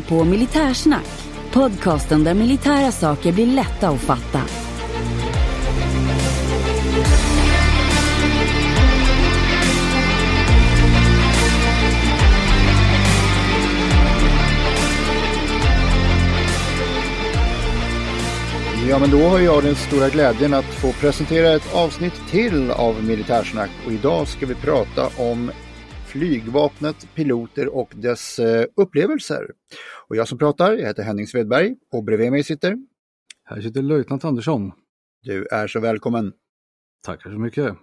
lyssnar på Militärsnack, podcasten där militära saker blir lätta att fatta. Ja, men då har jag den stora glädjen att få presentera ett avsnitt till av Militärsnack och idag ska vi prata om flygvapnet, piloter och dess eh, upplevelser. Och jag som pratar, jag heter Henning Svedberg och bredvid mig sitter... Här sitter löjtnant Andersson. Du är så välkommen. Tackar så mycket.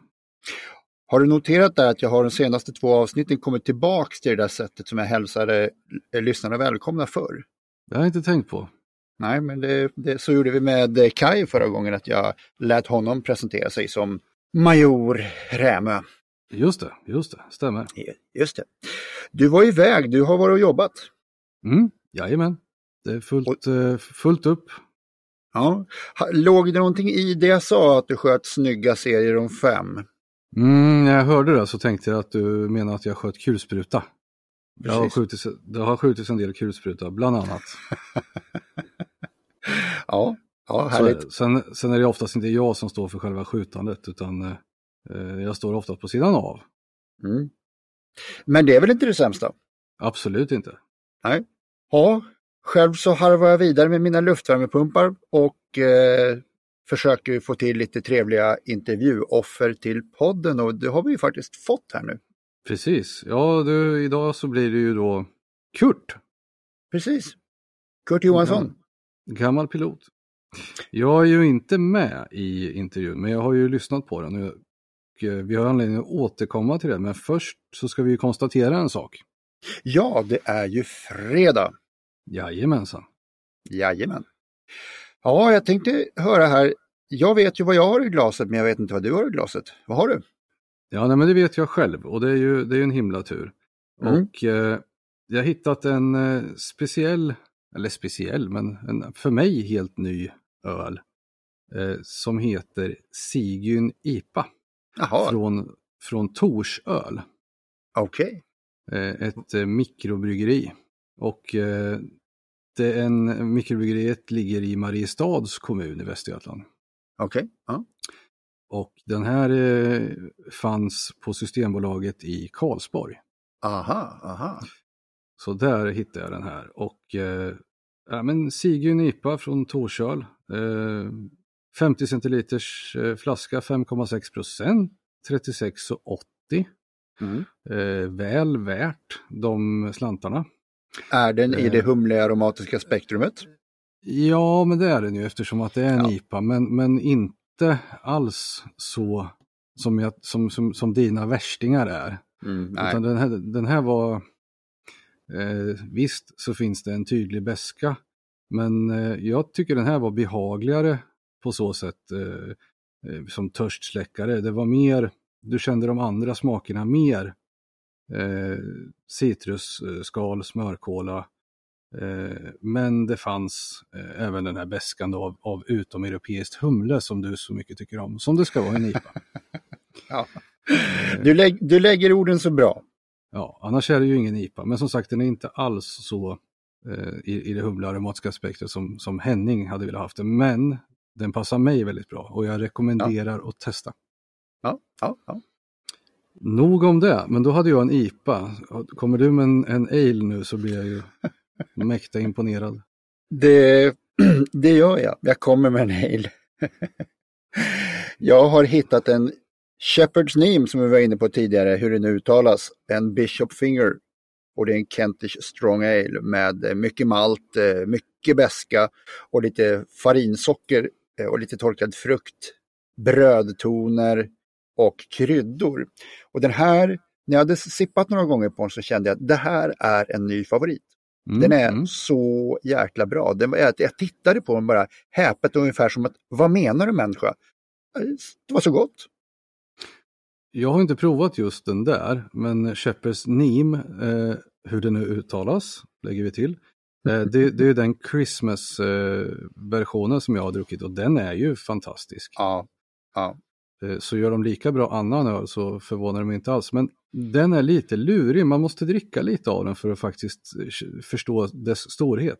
Har du noterat där att jag har de senaste två avsnitten kommit tillbaks till det där sättet som jag hälsade eh, lyssnarna välkomna förr? Det har jag inte tänkt på. Nej, men det, det, så gjorde vi med eh, Kai förra gången, att jag lät honom presentera sig som major Rämö. Just det, just det, stämmer. Just det. Du var iväg, du har varit och jobbat. Mm, jajamän, det är fullt, eh, fullt upp. Ja. Låg det någonting i det jag sa att du sköt snygga serier om fem? Mm, när jag hörde det så tänkte jag att du menar att jag sköt kulspruta. Det har, skjutits, det har skjutits en del kulspruta, bland annat. Ja, ja härligt. sen, sen är det oftast inte jag som står för själva skjutandet, utan eh, jag står ofta på sidan av. Mm. Men det är väl inte det sämsta? Absolut inte. Nej. Ja, själv så harvar jag vidare med mina luftvärmepumpar och eh, försöker få till lite trevliga intervjuoffer till podden och det har vi ju faktiskt fått här nu. Precis, ja du, idag så blir det ju då Kurt, Precis. Kurt Johansson. gammal pilot. Jag är ju inte med i intervjun, men jag har ju lyssnat på den eh, vi har anledning att återkomma till det. Men först så ska vi konstatera en sak. Ja, det är ju fredag. Jajamensan. Jajamän. Ja, jag tänkte höra här. Jag vet ju vad jag har i glaset, men jag vet inte vad du har i glaset. Vad har du? Ja, nej, men det vet jag själv och det är ju, det är ju en himla tur. Mm. Och eh, jag har hittat en eh, speciell, eller speciell, men en för mig helt ny öl eh, som heter Sigyn IPA Jaha, från, från Torsöl. okej. eh, ett eh, mikrobryggeri. Och eh, det en, mikrobryggeriet ligger i Mariestads kommun i Västergötland. Okej. Ja. Och den här fanns på Systembolaget i Karlsborg. Aha, aha. Så där hittade jag den här. Och ja, men Sigyn IPA från Torsöl. Eh, 50 centiliters eh, flaska, 5,6 procent, 36,80. Mm. Eh, väl värt de slantarna. Är den i det Eh. humliga aromatiska spektrumet? Ja, men det är den ju eftersom att det är en Ja. IPA, men, men inte alls så som, jag, som, som, som dina värstingar är. Mm. Utan den här, den här var, eh, visst så finns det en tydlig beska, men eh, jag tycker den här var behagligare på så sätt eh, eh, som törstsläckare. Det var mer, du kände de andra smakerna mer. Eh, citrusskal, smörkola, Eh, Men det fanns eh, även den här beskan då av, av utomeuropeiskt humle som du så mycket tycker om, som det ska vara i en IPA. Ja. Du, lägg, du lägger orden så bra. Ja, annars är det ju ingen IPA, men som sagt den är inte alls så eh, i, i det humla aromatiska spektrat som, som Henning hade velat haft det. Men den passar mig väldigt bra och jag rekommenderar att testa. Ja, ja, ja. Nog om det, men då hade jag en IPA. Kommer du med en, en ale nu så blir jag ju mäkta imponerad. Det det gör jag. Jag kommer med en mail. jag har hittat en Shepherd's Name som vi var inne på tidigare, hur det nu uttalas. En Bishop Finger. Och det är en Kentish Strong Ale med mycket malt, eh, mycket beska och lite farinsocker och lite torkad frukt, brödtoner och kryddor. Och den här, när jag hade sippat några gånger på den så kände jag att det här är en ny favorit. Mm, den är mm. så jäkla bra. Den, jag, jag tittade på den bara häpet ungefär som att, vad menar du människa? Det var så gott. Jag har inte provat just den där, men Shepherd's Neem, eh, hur det nu uttalas, lägger vi till. Eh, det, det, är den Christmas-versionen som jag har druckit och den är ju fantastisk. Ja, ja. Eh, så gör de lika bra annan öl så förvånar det mig inte alls. Men den är lite lurig, man måste dricka lite av den för att faktiskt eh, förstå dess storhet.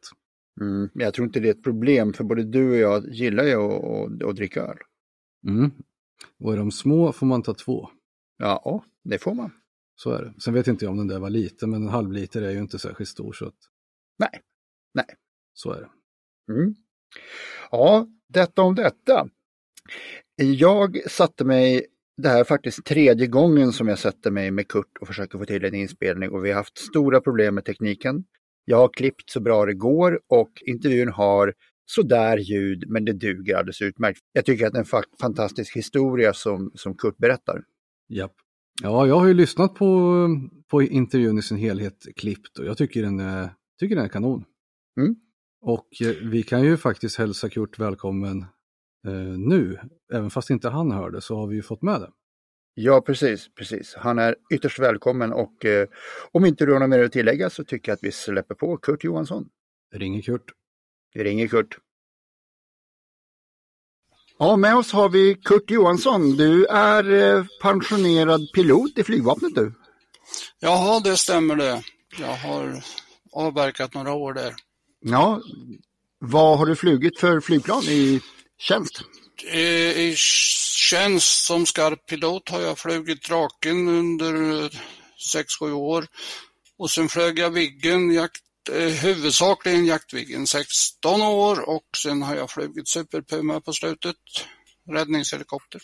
Mm, jag tror inte det är ett problem, för både du och jag gillar ju att, att, att dricka öl. Mm. Och är de små får man ta två. Ja, det får man. Så är det. Sen vet inte jag om den där var liten, men en halv liter är ju inte särskilt stor. Så att... Nej, nej. Så är det. Mm. Ja, detta om detta. Jag satte mig, det här är faktiskt tredje gången som jag sätter mig med Kurt och försöker få till en inspelning och vi har haft stora problem med tekniken. Jag har klippt så bra det går och intervjun har sådär ljud men det duger alldeles utmärkt. Jag tycker att det är en fantastisk historia som, som Kurt berättar. Japp. Ja, jag har ju lyssnat på, på intervjun i sin helhet klippt och jag tycker den tycker den är kanon. Mm. Och eh, vi kan ju faktiskt hälsa Kurt välkommen eh, nu. Även fast inte han hörde så har vi ju fått med det. Ja, precis, precis. Han är ytterst välkommen och eh, om inte du har något mer att tillägga så tycker jag att vi släpper på Kurt Johansson. Ringer Kurt. Vi ringer Kurt. Ja, med oss har vi Kurt Johansson. Du är eh, pensionerad pilot i flygvapnet du. Jaha, det stämmer det. Jag har avverkat några år där. Ja, vad har du flugit för flygplan i tjänst? I tjänst som skarp pilot har jag flugit Draken under 6-7 år. Och sen flög jag Viggen, jakt, eh, huvudsakligen jaktviggen 16 år och sen har jag flugit Super Puma på slutet, räddningshelikopter.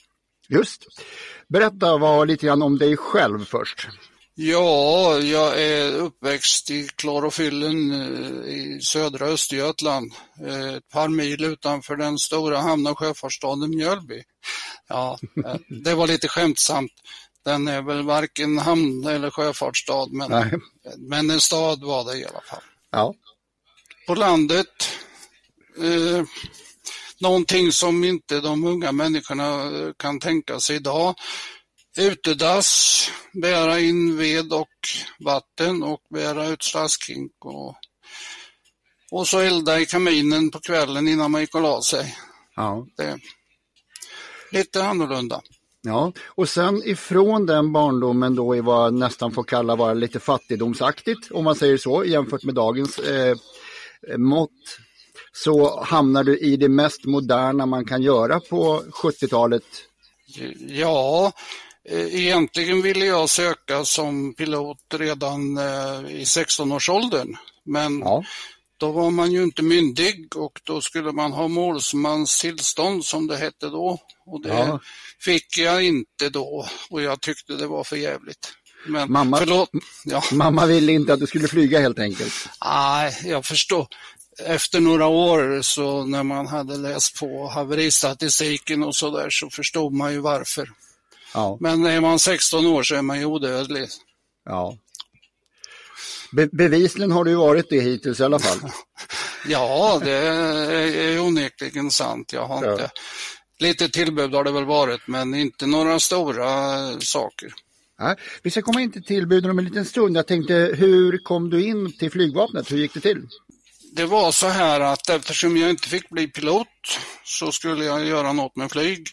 Just. Berätta vad, lite grann om dig själv först. Ja, jag är uppväxt i klorofyllen eh, i södra Östergötland, eh, ett par mil utanför den stora hamn och sjöfartsstaden Mjölby. Ja, eh, det var lite skämtsamt. Den är väl varken hamn eller sjöfartsstad, men, men en stad var det i alla fall. Ja. På landet, eh, någonting som inte de unga människorna kan tänka sig idag, utedass, bära in ved och vatten och bära ut slaskhink och, och så elda i kaminen på kvällen innan man gick och la sig. Ja. Det, lite annorlunda. Ja, och sen ifrån den barndomen då i vad nästan får kalla vara lite fattigdomsaktigt, om man säger så, jämfört med dagens eh, mått, så hamnar du i det mest moderna man kan göra på 70-talet. Ja, egentligen ville jag söka som pilot redan eh, i 16-årsåldern, men ja. då var man ju inte myndig och då skulle man ha målsmans tillstånd som det hette då. Och det ja. fick jag inte då och jag tyckte det var för jävligt. Men, mamma, förlåt, ja. mamma ville inte att du skulle flyga helt enkelt? Nej, jag förstår efter några år så när man hade läst på haveristatistiken och så där så förstod man ju varför. Ja. Men är man 16 år så är man ju odödlig. Ja. Be bevisligen har du varit det hittills i alla fall. ja, det är onekligen sant. Jag har ja. inte... Lite tillbud har det väl varit, men inte några stora saker. Nej, vi ska komma in till tillbuden om en liten stund. Jag tänkte, hur kom du in till flygvapnet? Hur gick det till? Det var så här att eftersom jag inte fick bli pilot så skulle jag göra något med flyg.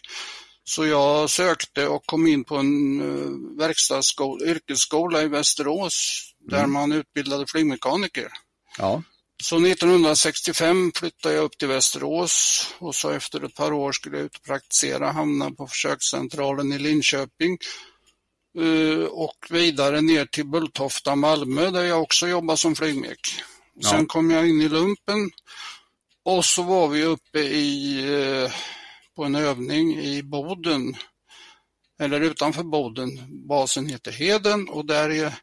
Så jag sökte och kom in på en uh, verkstadsskola, yrkesskola i Västerås där mm. man utbildade flygmekaniker. Ja. Så 1965 flyttade jag upp till Västerås och så efter ett par år skulle jag ut och praktisera, hamna på försökscentralen i Linköping uh, och vidare ner till Bulltofta, Malmö där jag också jobbar som flygmek. Ja. Sen kom jag in i lumpen Och så var vi uppe i, eh, på en övning i Boden, eller utanför Boden. Basen heter Heden och där är,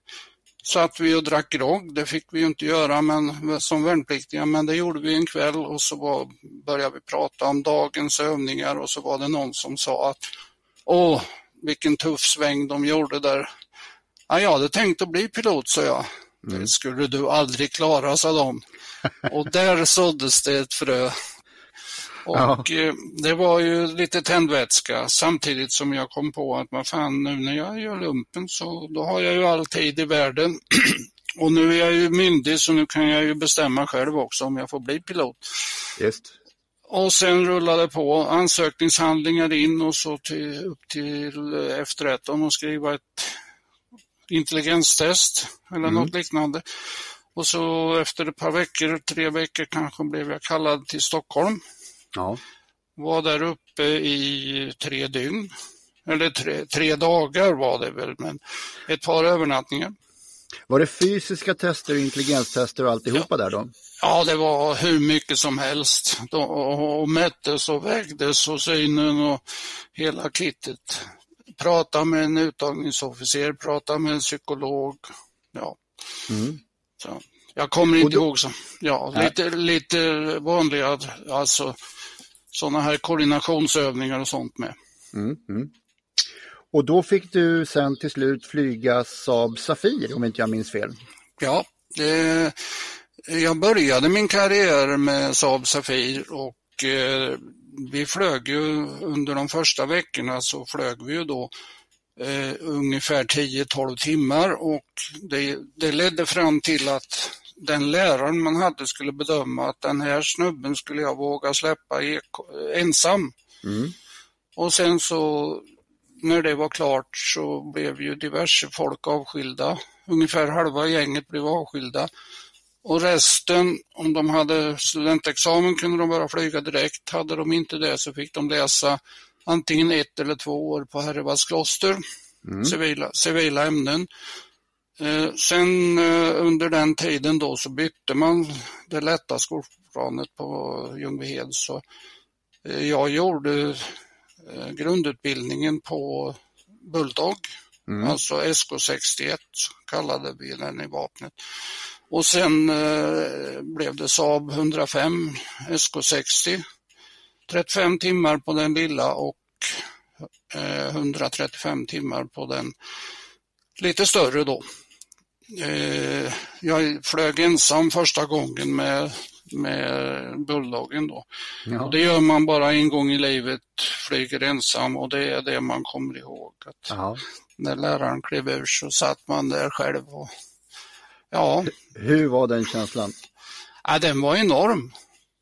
satt vi och drack grogg. Det fick vi ju inte göra men, som värnpliktiga, men det gjorde vi en kväll och så var, började vi prata om dagens övningar och så var det någon som sa att åh, vilken tuff sväng de gjorde där. Ja, jag hade tänkt att bli pilot, sa jag. Mm. Det skulle du aldrig klara, sa de. Och där såddes det ett frö. Och ja. Eh, det var ju lite tändvätska samtidigt som jag kom på att vad fan nu när jag gör lumpen så då har jag ju all tid i världen. Och nu är jag ju myndig så nu kan jag ju bestämma själv också om jag får bli pilot. Just. Och sen rullade på ansökningshandlingar in och så till, upp till F13 och skriva ett intelligenstest eller mm. något liknande. Och så efter ett par veckor, tre veckor kanske, blev jag kallad till Stockholm. Ja. Var där uppe i tre dygn. Eller tre, tre dagar var det väl, men ett par övernattningar. Var det fysiska tester intelligenstester och alltihopa ja. där då? Ja, det var hur mycket som helst. Och, och mättes och vägdes och synen och hela kittet. Prata med en uttagningsofficer, prata med en psykolog. Ja. Mm. Så, jag kommer inte då, ihåg så. Ja, lite, lite vanliga, alltså sådana här koordinationsövningar och sånt med. Mm, mm. Och då fick du sen till slut flyga Saab Safir om inte jag minns fel. Ja, det, jag började min karriär med Saab Safir och eh, vi flög ju under de första veckorna så flög vi ju då eh, ungefär 10-12 timmar och det, det ledde fram till att den läraren man hade skulle bedöma att den här snubben skulle jag våga släppa ensam. Mm. Och sen så när det var klart så blev ju diverse folk avskilda. Ungefär halva gänget blev avskilda. Och resten, om de hade studentexamen kunde de bara flyga direkt. Hade de inte det så fick de läsa antingen ett eller två år på Herrevalls kloster, mm. civila, civila ämnen. Eh, sen eh, under den tiden då så bytte man det lätta skolplanet på Ljungbyhed så eh, jag gjorde grundutbildningen på Bulldog, mm. alltså SK61 kallade vi den i vapnet. Och sen eh, blev det Saab 105 SK60. 35 timmar på den lilla och eh, 135 timmar på den lite större då. Eh, jag flög ensam första gången med, med Bulldoggen då. Ja. Det gör man bara en gång i livet, flyger ensam och det är det man kommer ihåg. Att ja. När läraren klev ur så satt man där själv och Ja. Hur var den känslan? Ja, den var enorm.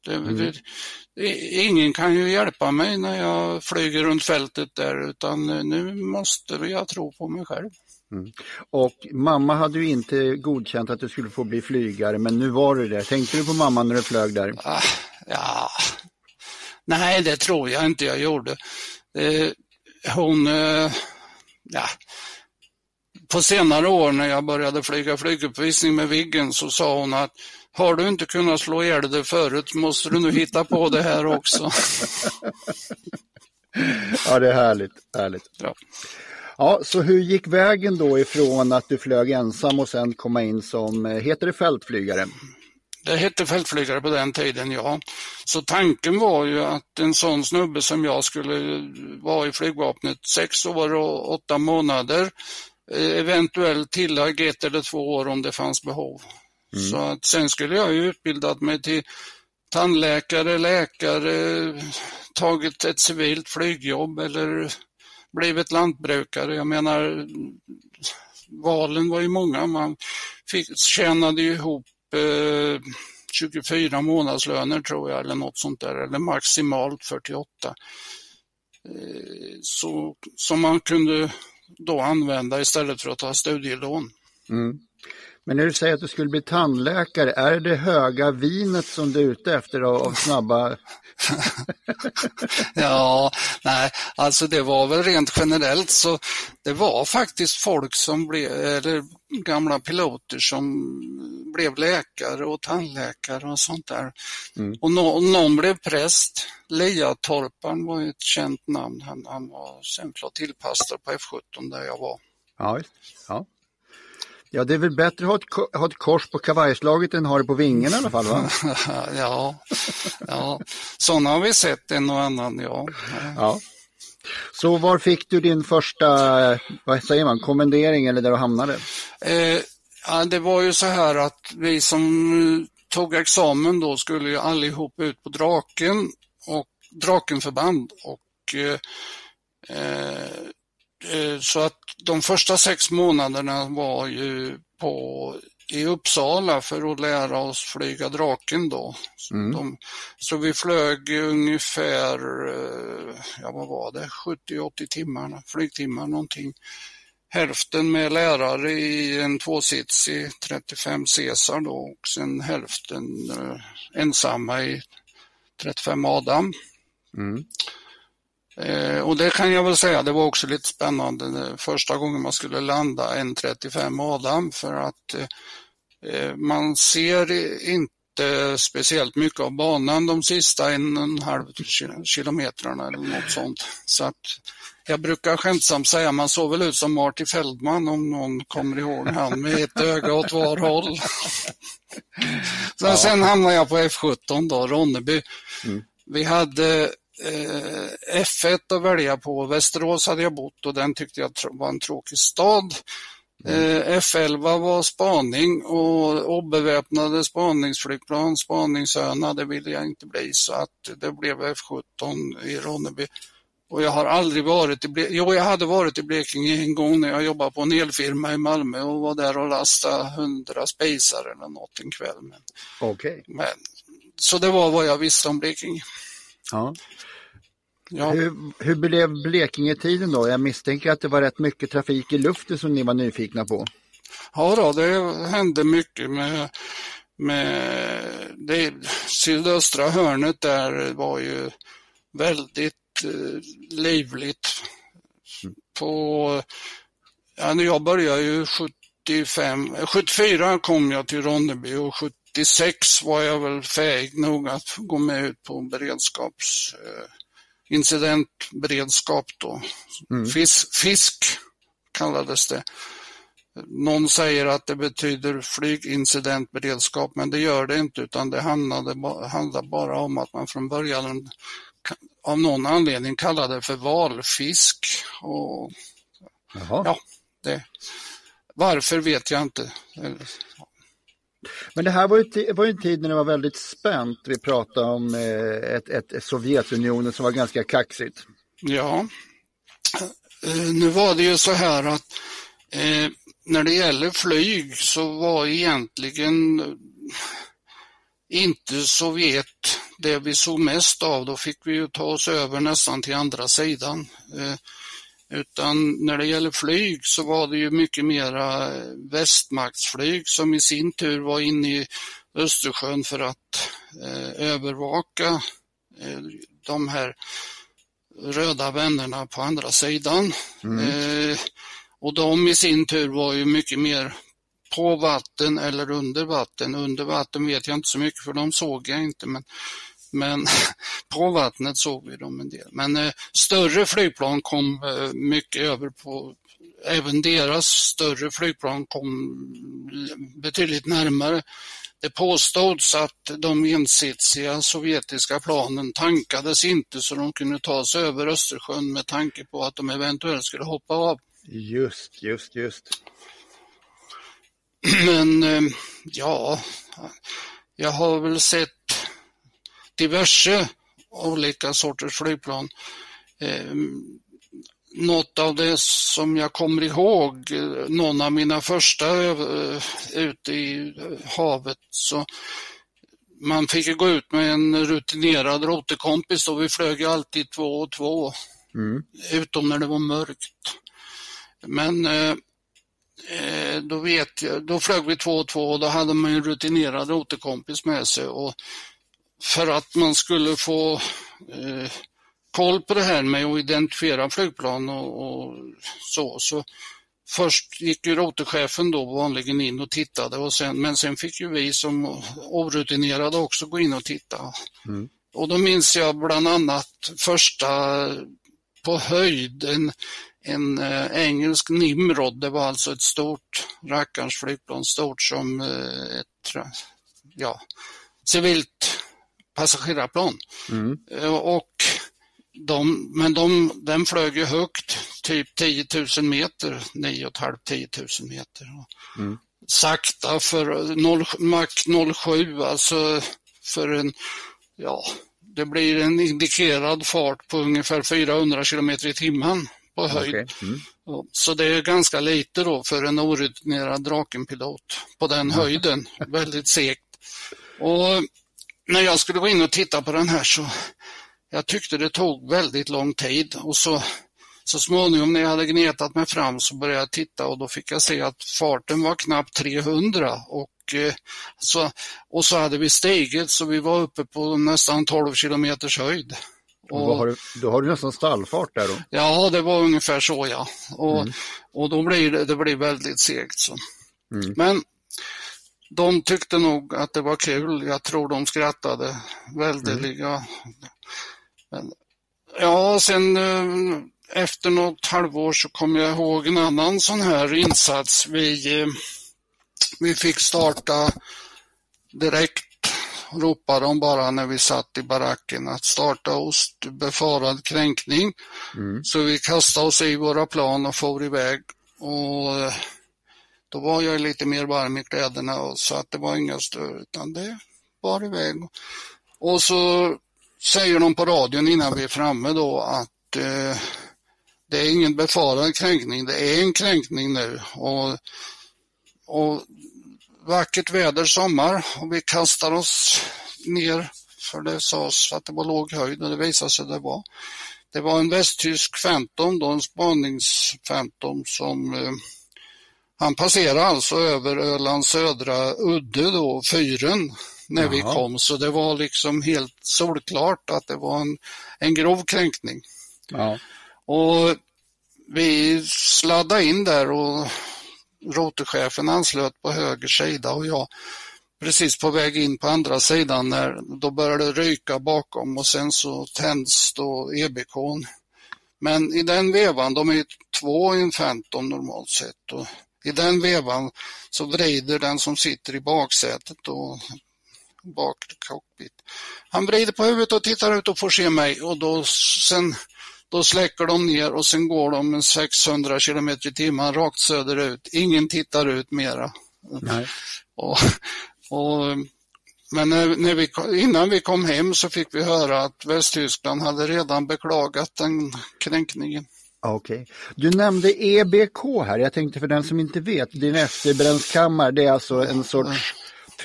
Det, mm. det, ingen kan ju hjälpa mig när jag flyger runt fältet där utan nu måste jag tro på mig själv. Mm. Och mamma hade ju inte godkänt att du skulle få bli flygare men nu var du det. Tänkte du på mamma när du flög där? Ah, ja, nej det tror jag inte jag gjorde. Eh, hon, eh, ja, på senare år när jag började flyga flyguppvisning med Viggen så sa hon att har du inte kunnat slå ihjäl dig förut måste du nu hitta på det här också. ja, det är härligt. härligt. Ja. Ja, så hur gick vägen då ifrån att du flög ensam och sen komma in som, eh, heter det fältflygare? Det hette fältflygare på den tiden, ja. Så tanken var ju att en sån snubbe som jag skulle vara i flygvapnet sex år och åtta månader Eh, eventuellt tillägg ett eller två år om det fanns behov. Mm. Så att sen skulle jag ju utbildat mig till tandläkare, läkare, tagit ett civilt flygjobb eller blivit lantbrukare. Jag menar, valen var ju många. Man fick, tjänade ju ihop eh, 24 månadslöner tror jag eller något sånt där, eller maximalt 48. Eh, så, som man kunde då använda istället för att ta studielån. Mm. Men när du säger att du skulle bli tandläkare, är det höga vinet som du är ute efter av snabba... ja, nej, alltså det var väl rent generellt så det var faktiskt folk som blev, eller gamla piloter som blev läkare och tandläkare och sånt där. Mm. Och no, någon blev präst. Liatorpan var ett känt namn. Han, han var sen flottiljpastor på F17 där jag var. Ja, ja. Ja, det är väl bättre att ha ett, ha ett kors på kavajslaget än att ha det på vingen i alla fall va? ja, ja, sådana har vi sett en och annan, ja. ja. Så var fick du din första, vad säger man, kommendering eller där du hamnade? Eh, ja, det var ju så här att vi som tog examen då skulle ju allihop ut på Draken och Drakenförband och eh, eh, så att de första sex månaderna var ju på i Uppsala för att lära oss flyga Draken då. Mm. De, så vi flög ungefär, eh, ja vad var det, 70-80 timmar, flygtimmar någonting. Hälften med lärare i en tvåsitsig 35 Caesar då och sen hälften eh, ensamma i 35 Adam. Mm. Eh, och det kan jag väl säga, det var också lite spännande första gången man skulle landa en 35 Adam för att eh, eh, man ser inte speciellt mycket av banan de sista en och en halv kilometrarna eller något sånt. Så att jag brukar skämtsamt säga man såg väl ut som Marty Feldman om någon kommer ihåg han med ett öga åt var håll. Så ja. Sen hamnade jag på F17 då, Ronneby. Mm. Vi hade eh, F1 att välja på. Västerås hade jag bott och den tyckte jag var en tråkig stad. Mm. Eh, F11 var spaning och obeväpnade spaningsflygplan, spaningsöna, det ville jag inte bli så att det blev F17 i Ronneby. Och jag har aldrig varit i Blekinge. Jo, jag hade varit i Blekinge en gång när jag jobbade på en elfirma i Malmö och var där och lastade hundra spacer eller något en kväll. Men, okay. men, så det var vad jag visste om Blekinge. Ja. Ja. Hur, hur blev Blekinge-tiden då? Jag misstänker att det var rätt mycket trafik i luften som ni var nyfikna på. Ja, då, det hände mycket med, med det sydöstra hörnet där var ju väldigt eh, livligt. På, ja, jag började ju 75, 74 kom jag till Ronneby och 76 var jag väl fähig nog att gå med ut på beredskaps eh, incidentberedskap då. Mm. Fisk, fisk kallades det. Någon säger att det betyder flygincidentberedskap, men det gör det inte, utan det handlade, handlar bara om att man från början av någon anledning kallade det för valfisk. Och, ja, det, varför vet jag inte. Men det här var ju, var ju en tid när det var väldigt spänt. Vi pratade om eh, ett, ett Sovjetunionen som var ganska kaxigt. Ja, eh, nu var det ju så här att eh, när det gäller flyg så var egentligen eh, inte Sovjet det vi såg mest av. Då fick vi ju ta oss över nästan till andra sidan. Eh, utan när det gäller flyg så var det ju mycket mera västmaktsflyg som i sin tur var inne i Östersjön för att eh, övervaka eh, de här röda vännerna på andra sidan. Mm. Eh, och de i sin tur var ju mycket mer på vatten eller under vatten. Under vatten vet jag inte så mycket för de såg jag inte men men på vattnet såg vi dem en del. Men eh, större flygplan kom eh, mycket över på, även deras större flygplan kom betydligt närmare. Det påstods att de ensitsiga sovjetiska planen tankades inte så de kunde ta sig över Östersjön med tanke på att de eventuellt skulle hoppa av. Just, just, just. Men eh, ja, jag har väl sett diverse olika sorters flygplan. Eh, något av det som jag kommer ihåg, någon av mina första eh, ute i havet, så man fick gå ut med en rutinerad rotekompis och vi flög alltid två och två, mm. utom när det var mörkt. Men eh, eh, då, vet jag, då flög vi två och två och då hade man en rutinerad rotekompis med sig och för att man skulle få eh, koll på det här med att identifiera flygplan och, och, så, så först gick ju rotechefen då vanligen in och tittade och sen, men sen fick ju vi som orutinerade också gå in och titta. Mm. Och då minns jag bland annat första på höjd, en, en äh, engelsk Nimrod, det var alltså ett stort rackarns flygplan, stort som äh, ett ja, civilt passagerarplan. Mm. Äh, och de, men de, den flög ju högt, typ 10 000 meter, 9,5-10 000 meter. Mm. Sakta för 0, Mach 07, alltså för en, ja, det blir en indikerad fart på ungefär 400 kilometer i timmen på höjd. Okay. Mm. Så det är ganska lite då för en orutinerad Drakenpilot på den höjden. Väldigt segt. Och när jag skulle gå in och titta på den här så jag tyckte det tog väldigt lång tid och så, så småningom när jag hade gnetat mig fram så började jag titta och då fick jag se att farten var knappt 300 och eh, så, och så hade vi stigit så vi var uppe på nästan 12 kilometers höjd. Och, har du, då har du nästan stallfart där då? Ja, det var ungefär så ja. Och, mm. och då blir det, det blir väldigt segt. Så. Mm. Men de tyckte nog att det var kul. Jag tror de skrattade väldeliga. Mm. Ja, sen eh, efter något halvår så kom jag ihåg en annan sån här insats. Vi, eh, vi fick starta direkt ropade de bara när vi satt i baracken att starta ost befarad kränkning. Mm. Så vi kastade oss i våra plan och for iväg. Och eh, då var jag lite mer varm i kläderna och så att det var inga större utan det var iväg. Och så säger de på radion innan vi är framme då att eh, det är ingen befarad kränkning, det är en kränkning nu. Och, och vackert väder, sommar och vi kastar oss ner för det sades att det var låg höjd och det visade sig det var. Det var en västtysk Phantom, då en spaningsphantom som eh, han passerade alltså över Ölands södra udde då, fyren, när Jaha. vi kom. Så det var liksom helt solklart att det var en, en grov kränkning. Ja. Och vi sladdade in där och rotechefen anslöt på höger sida och jag precis på väg in på andra sidan när då började det ryka bakom och sen så tänds då EBK. Men i den vevan, de är två i en Phantom normalt sett och i den vevan så vrider den som sitter i baksätet och bakre cockpit. Han vrider på huvudet och tittar ut och får se mig och då sen då släcker de ner och sen går de med 600 km i timmen rakt söderut. Ingen tittar ut mera. Nej. Och, och, men när, när vi, innan vi kom hem så fick vi höra att Västtyskland hade redan beklagat den kränkningen. Okej. Okay. Du nämnde EBK här. Jag tänkte för den som inte vet, din efterbränskammare, det är alltså en sorts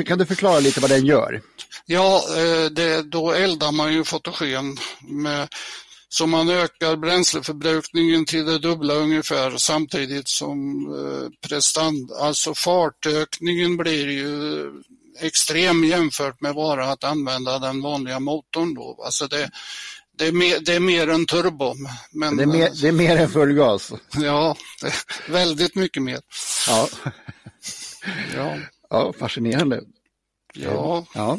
kan du förklara lite vad den gör? Ja, eh, det, då eldar man ju fotogen med så man ökar bränsleförbrukningen till det dubbla ungefär samtidigt som eh, prestanda, alltså fartökningen blir ju extrem jämfört med bara att använda den vanliga motorn då. Alltså det, det är, mer, det är mer än turbo. Men, det, är mer, det är mer än full gas? Ja, väldigt mycket mer. Ja, ja. ja fascinerande. Ja. ja.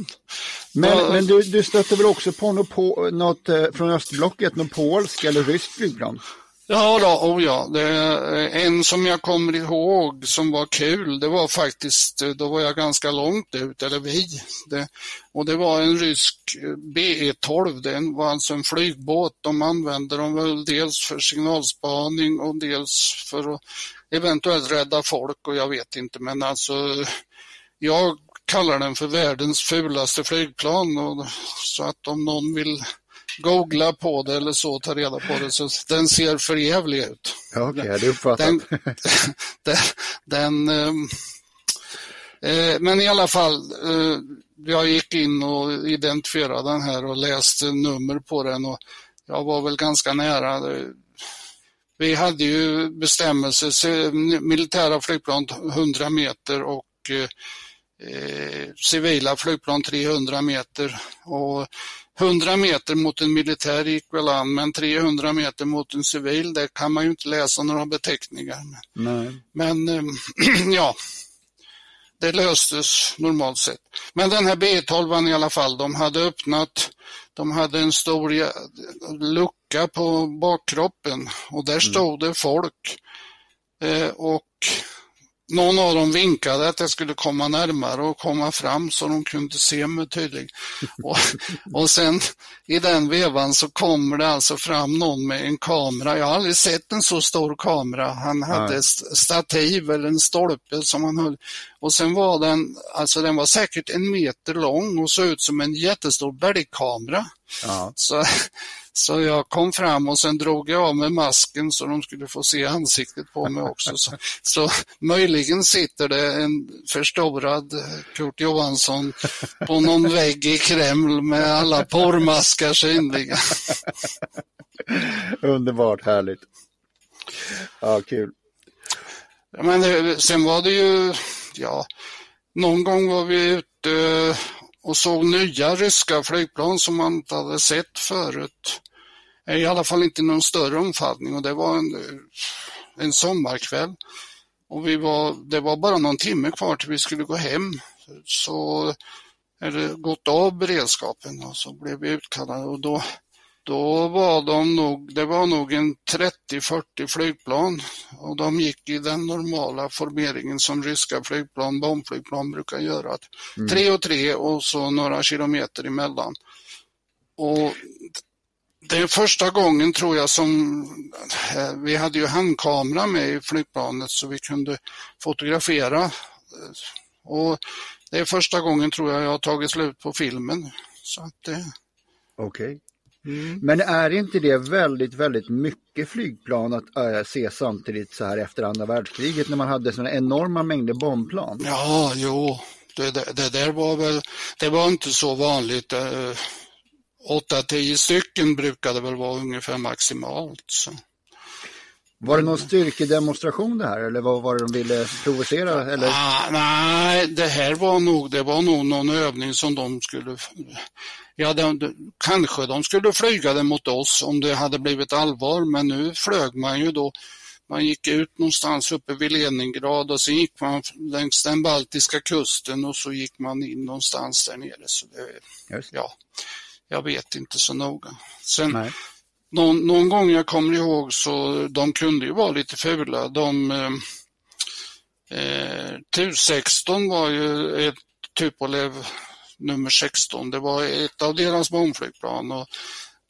Men, ja. men du, du stötte väl också på något, på, något eh, från östblocket, något polskt eller ryskt flygplan? Ja, då, oh ja. Det, eh, en som jag kommer ihåg som var kul, det var faktiskt, eh, då var jag ganska långt ut, eller vi. Det, och det var en rysk eh, BE-12, det var alltså en flygbåt. De använde dem väl dels för signalspaning och dels för att eventuellt rädda folk och jag vet inte, men alltså jag kallar den för världens fulaste flygplan. Och, så att om någon vill googla på det eller så, ta reda på det, så den ser för jävlig ut. Ja, Okej, okay, det uppfattat. Den, den, den ehm, eh, men i alla fall, eh, jag gick in och identifierade den här och läste nummer på den och jag var väl ganska nära. Vi hade ju bestämmelser, militära flygplan 100 meter och eh, eh, civila flygplan 300 meter. Och 100 meter mot en militär gick väl an, men 300 meter mot en civil, där kan man ju inte läsa några beteckningar. Nej. Men eh, ja, det löstes normalt sett. Men den här B12 i alla fall, de hade öppnat, de hade en stor lucka på bakkroppen och där stod det folk. Eh, och någon av dem vinkade att jag skulle komma närmare och komma fram så de kunde se mig tydligt. Och, och sen i den vevan så kommer det alltså fram någon med en kamera. Jag har aldrig sett en så stor kamera. Han hade Nej. stativ eller en stolpe som han höll. Och sen var den, alltså den var säkert en meter lång och såg ut som en jättestor bergkamera. Ja. Så, så jag kom fram och sen drog jag av mig masken så de skulle få se ansiktet på mig också. Så, så möjligen sitter det en förstorad Kurt Johansson på någon vägg i Kreml med alla porrmaskar synliga. Underbart härligt. Ja, kul. Men det, sen var det ju, ja, någon gång var vi ute och såg nya ryska flygplan som man inte hade sett förut. Eh, I alla fall inte i någon större omfattning och det var en, eh, en sommarkväll. Och vi var, det var bara någon timme kvar till vi skulle gå hem. Så eller gått av beredskapen och så blev vi utkallade och då, då var de nog, det var nog en 30-40 flygplan och de gick i den normala formeringen som ryska flygplan, bombflygplan brukar göra. Tre och tre och så några kilometer emellan. Och det är första gången tror jag som, eh, vi hade ju handkamera med i flygplanet så vi kunde fotografera. Och det är första gången tror jag jag har tagit slut på filmen. Så att det, Okej. Men är inte det väldigt, väldigt mycket flygplan att äh, se samtidigt så här efter andra världskriget när man hade sådana enorma mängder bombplan? Ja, jo, det, det, det där var väl, det var inte så vanligt. Eh, 8-10 stycken brukade väl vara ungefär maximalt. Så. Var det någon styrkedemonstration det här eller vad var det de ville provocera? Eller? Ah, nej, det här var nog, det var nog någon övning som de skulle, ja, de, kanske de skulle flyga det mot oss om det hade blivit allvar, men nu flög man ju då man gick ut någonstans uppe vid Leningrad och sen gick man längs den baltiska kusten och så gick man in någonstans där nere. Så det, ja, jag vet inte så noga. Sen, Nej någon, någon gång jag kommer ihåg så de kunde ju vara lite fula. De, eh, eh Tu-16 var ju ett Tupolev nummer 16. Det var ett av deras bombflygplan. Och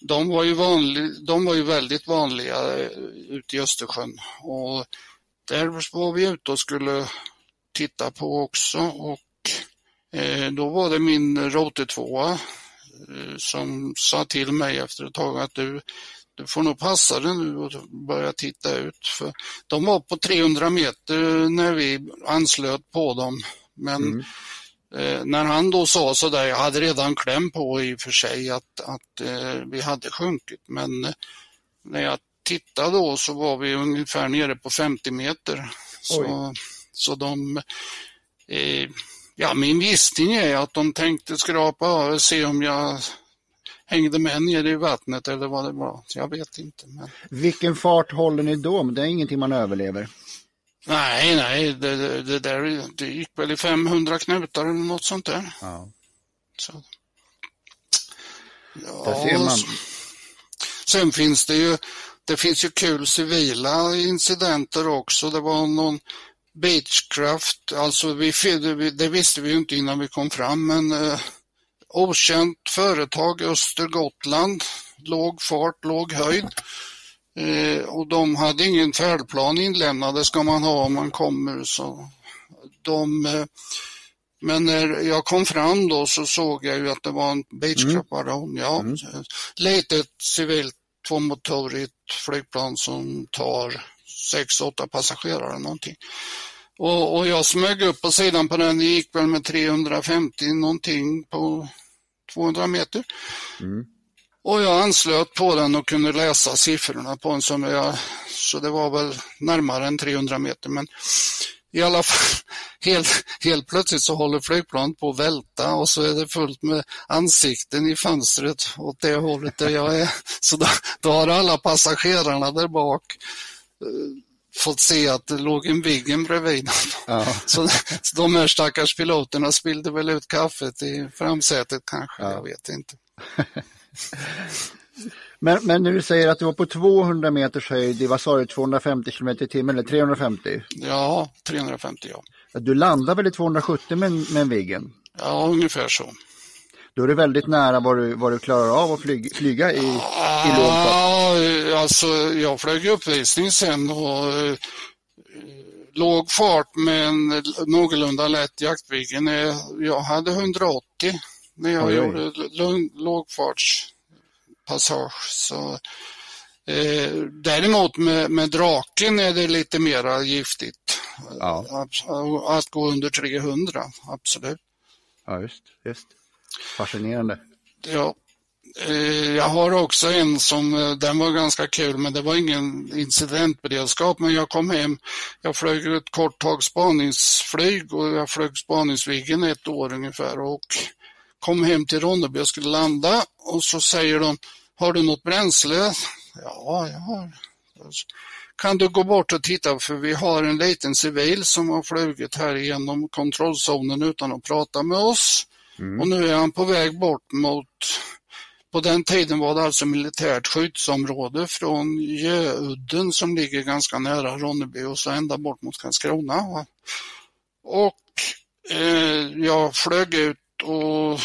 de, var ju vanlig, de var ju väldigt vanliga eh, ute i Östersjön. Och där var vi ute och skulle titta på också. Och eh, då var det min Rote 2 som sa till mig efter ett tag att du, du får nog passa dig nu och börja titta ut. För de var på 300 meter när vi anslöt på dem. Men Mm. eh, när han då sa sådär, jag hade redan kläm på i och för sig att, att eh, vi hade sjunkit. Men eh, när jag tittade då så var vi ungefär nere på 50 meter. Så, så de eh, Ja, min gissning är att de tänkte skrapa och se om jag hängde med ner i vattnet eller vad det var. Jag vet inte. Men... Vilken fart håller ni då? Det är ingenting man överlever. Nej, nej, det, det, det där det gick väl i 500 knutar eller något sånt där. Ja. Så. Där ser man. Sen finns det ju, det finns ju kul civila incidenter också. Det var någon Beechcraft, alltså vi, det, visste vi ju inte innan vi kom fram, men eh, okänt företag, Östergotland, låg fart, låg höjd. Eh, och de hade ingen färdplan inlämnad, det ska man ha om man kommer. Så de, eh, men när jag kom fram då så såg jag ju att det var en Beechcraft Baron, ja. Litet civilt tvåmotorigt flygplan som tar 6-8 passagerare någonting. Och, och jag smög upp på sidan på den, det gick väl med 350 någonting på 200 meter. Och jag anslöt på den och kunde läsa siffrorna på den som jag, så det var väl närmare än 300 meter. Men i alla fall, helt, helt plötsligt så håller flygplanet på att välta och så är det fullt med ansikten i fönstret åt det hållet där jag är. Så då, då har alla passagerarna där bak fått se att det låg en Viggen bredvid. Ja. Så, så de här stackars piloterna spillde väl ut kaffet i framsätet kanske, ja. jag vet inte. men, men när du säger att du var på 200 meters höjd, vad sa du, 250 km i timmen eller 350? Ja, 350 ja. Du landade väl i 270 med, med en Viggen? Ja, ungefär så. Då är det väldigt nära vad du, vad du klarar av att flyga, flyga i, i låg fart. Ja, alltså jag flög uppvisning sen och eh, låg fart med en någorlunda lätt Jaktviggen. Jag hade 180 när jag oj, oj. gjorde lågfartspassage. Så, eh, däremot med, med draken är det lite mera giftigt. Ja. Att, att gå under 300, absolut. Ja, just, just. Fascinerande. Ja. Eh, jag har också en som, eh, den var ganska kul, men det var ingen incidentberedskap. Men jag kom hem, jag flög ett kort tag spaningsflyg och jag flög spaningsviggen ett år ungefär och kom hem till Ronneby och skulle landa och så säger de, har du något bränsle? Ja, jag har. Kan du gå bort och titta för vi har en liten civil som har flugit här genom kontrollzonen utan att prata med oss. Mm. Och nu är han på väg bort mot, på den tiden var det alltså militärt skyddsområde från Göudden som ligger ganska nära Ronneby och så ända bort mot Karlskrona. Och eh, jag flög ut och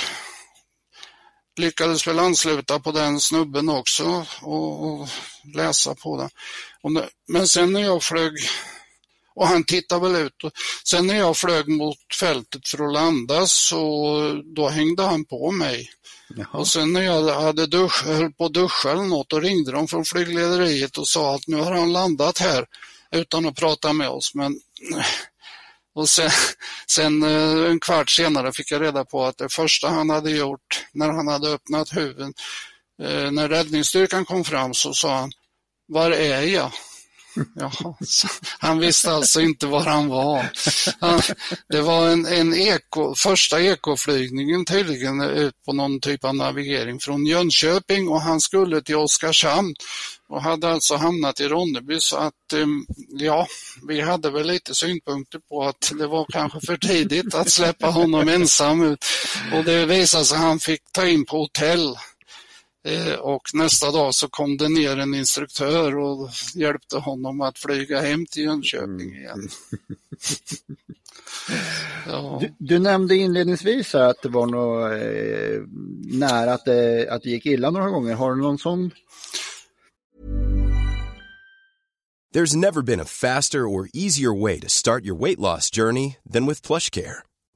lyckades väl ansluta på den snubben också och, och läsa på den. men sen när jag flög och han tittade väl ut. Och sen när jag flög mot fältet för att landa så då hängde han på mig. Jaha. Och sen när jag hade dusch, höll på att duscha eller något, då ringde de från flyglederiet och sa att nu har han landat här utan att prata med oss. Men och sen, sen eh, en kvart senare fick jag reda på att det första han hade gjort när han hade öppnat huven, eh, när räddningsstyrkan kom fram så sa han, var är jag? Jaha. Han visste alltså inte var han var. Han, det var en, en eko, första ekoflygningen tydligen ut på någon typ av navigering från Jönköping och han skulle till Oskarshamn och hade alltså hamnat i Ronneby så att ehm, ja, vi hade väl lite synpunkter på att det var kanske för tidigt att släppa honom ensam ut och det visade sig att han fick ta in på hotell och nästa dag så kom det ner en instruktör och hjälpte honom att flyga hem till Jönköping mm. igen. ja. du, du, nämnde inledningsvis att det var något eh, nära att det, att det gick illa några gånger. Har du någon sån? There's never been a faster or easier way to start your weight loss journey than with plush care.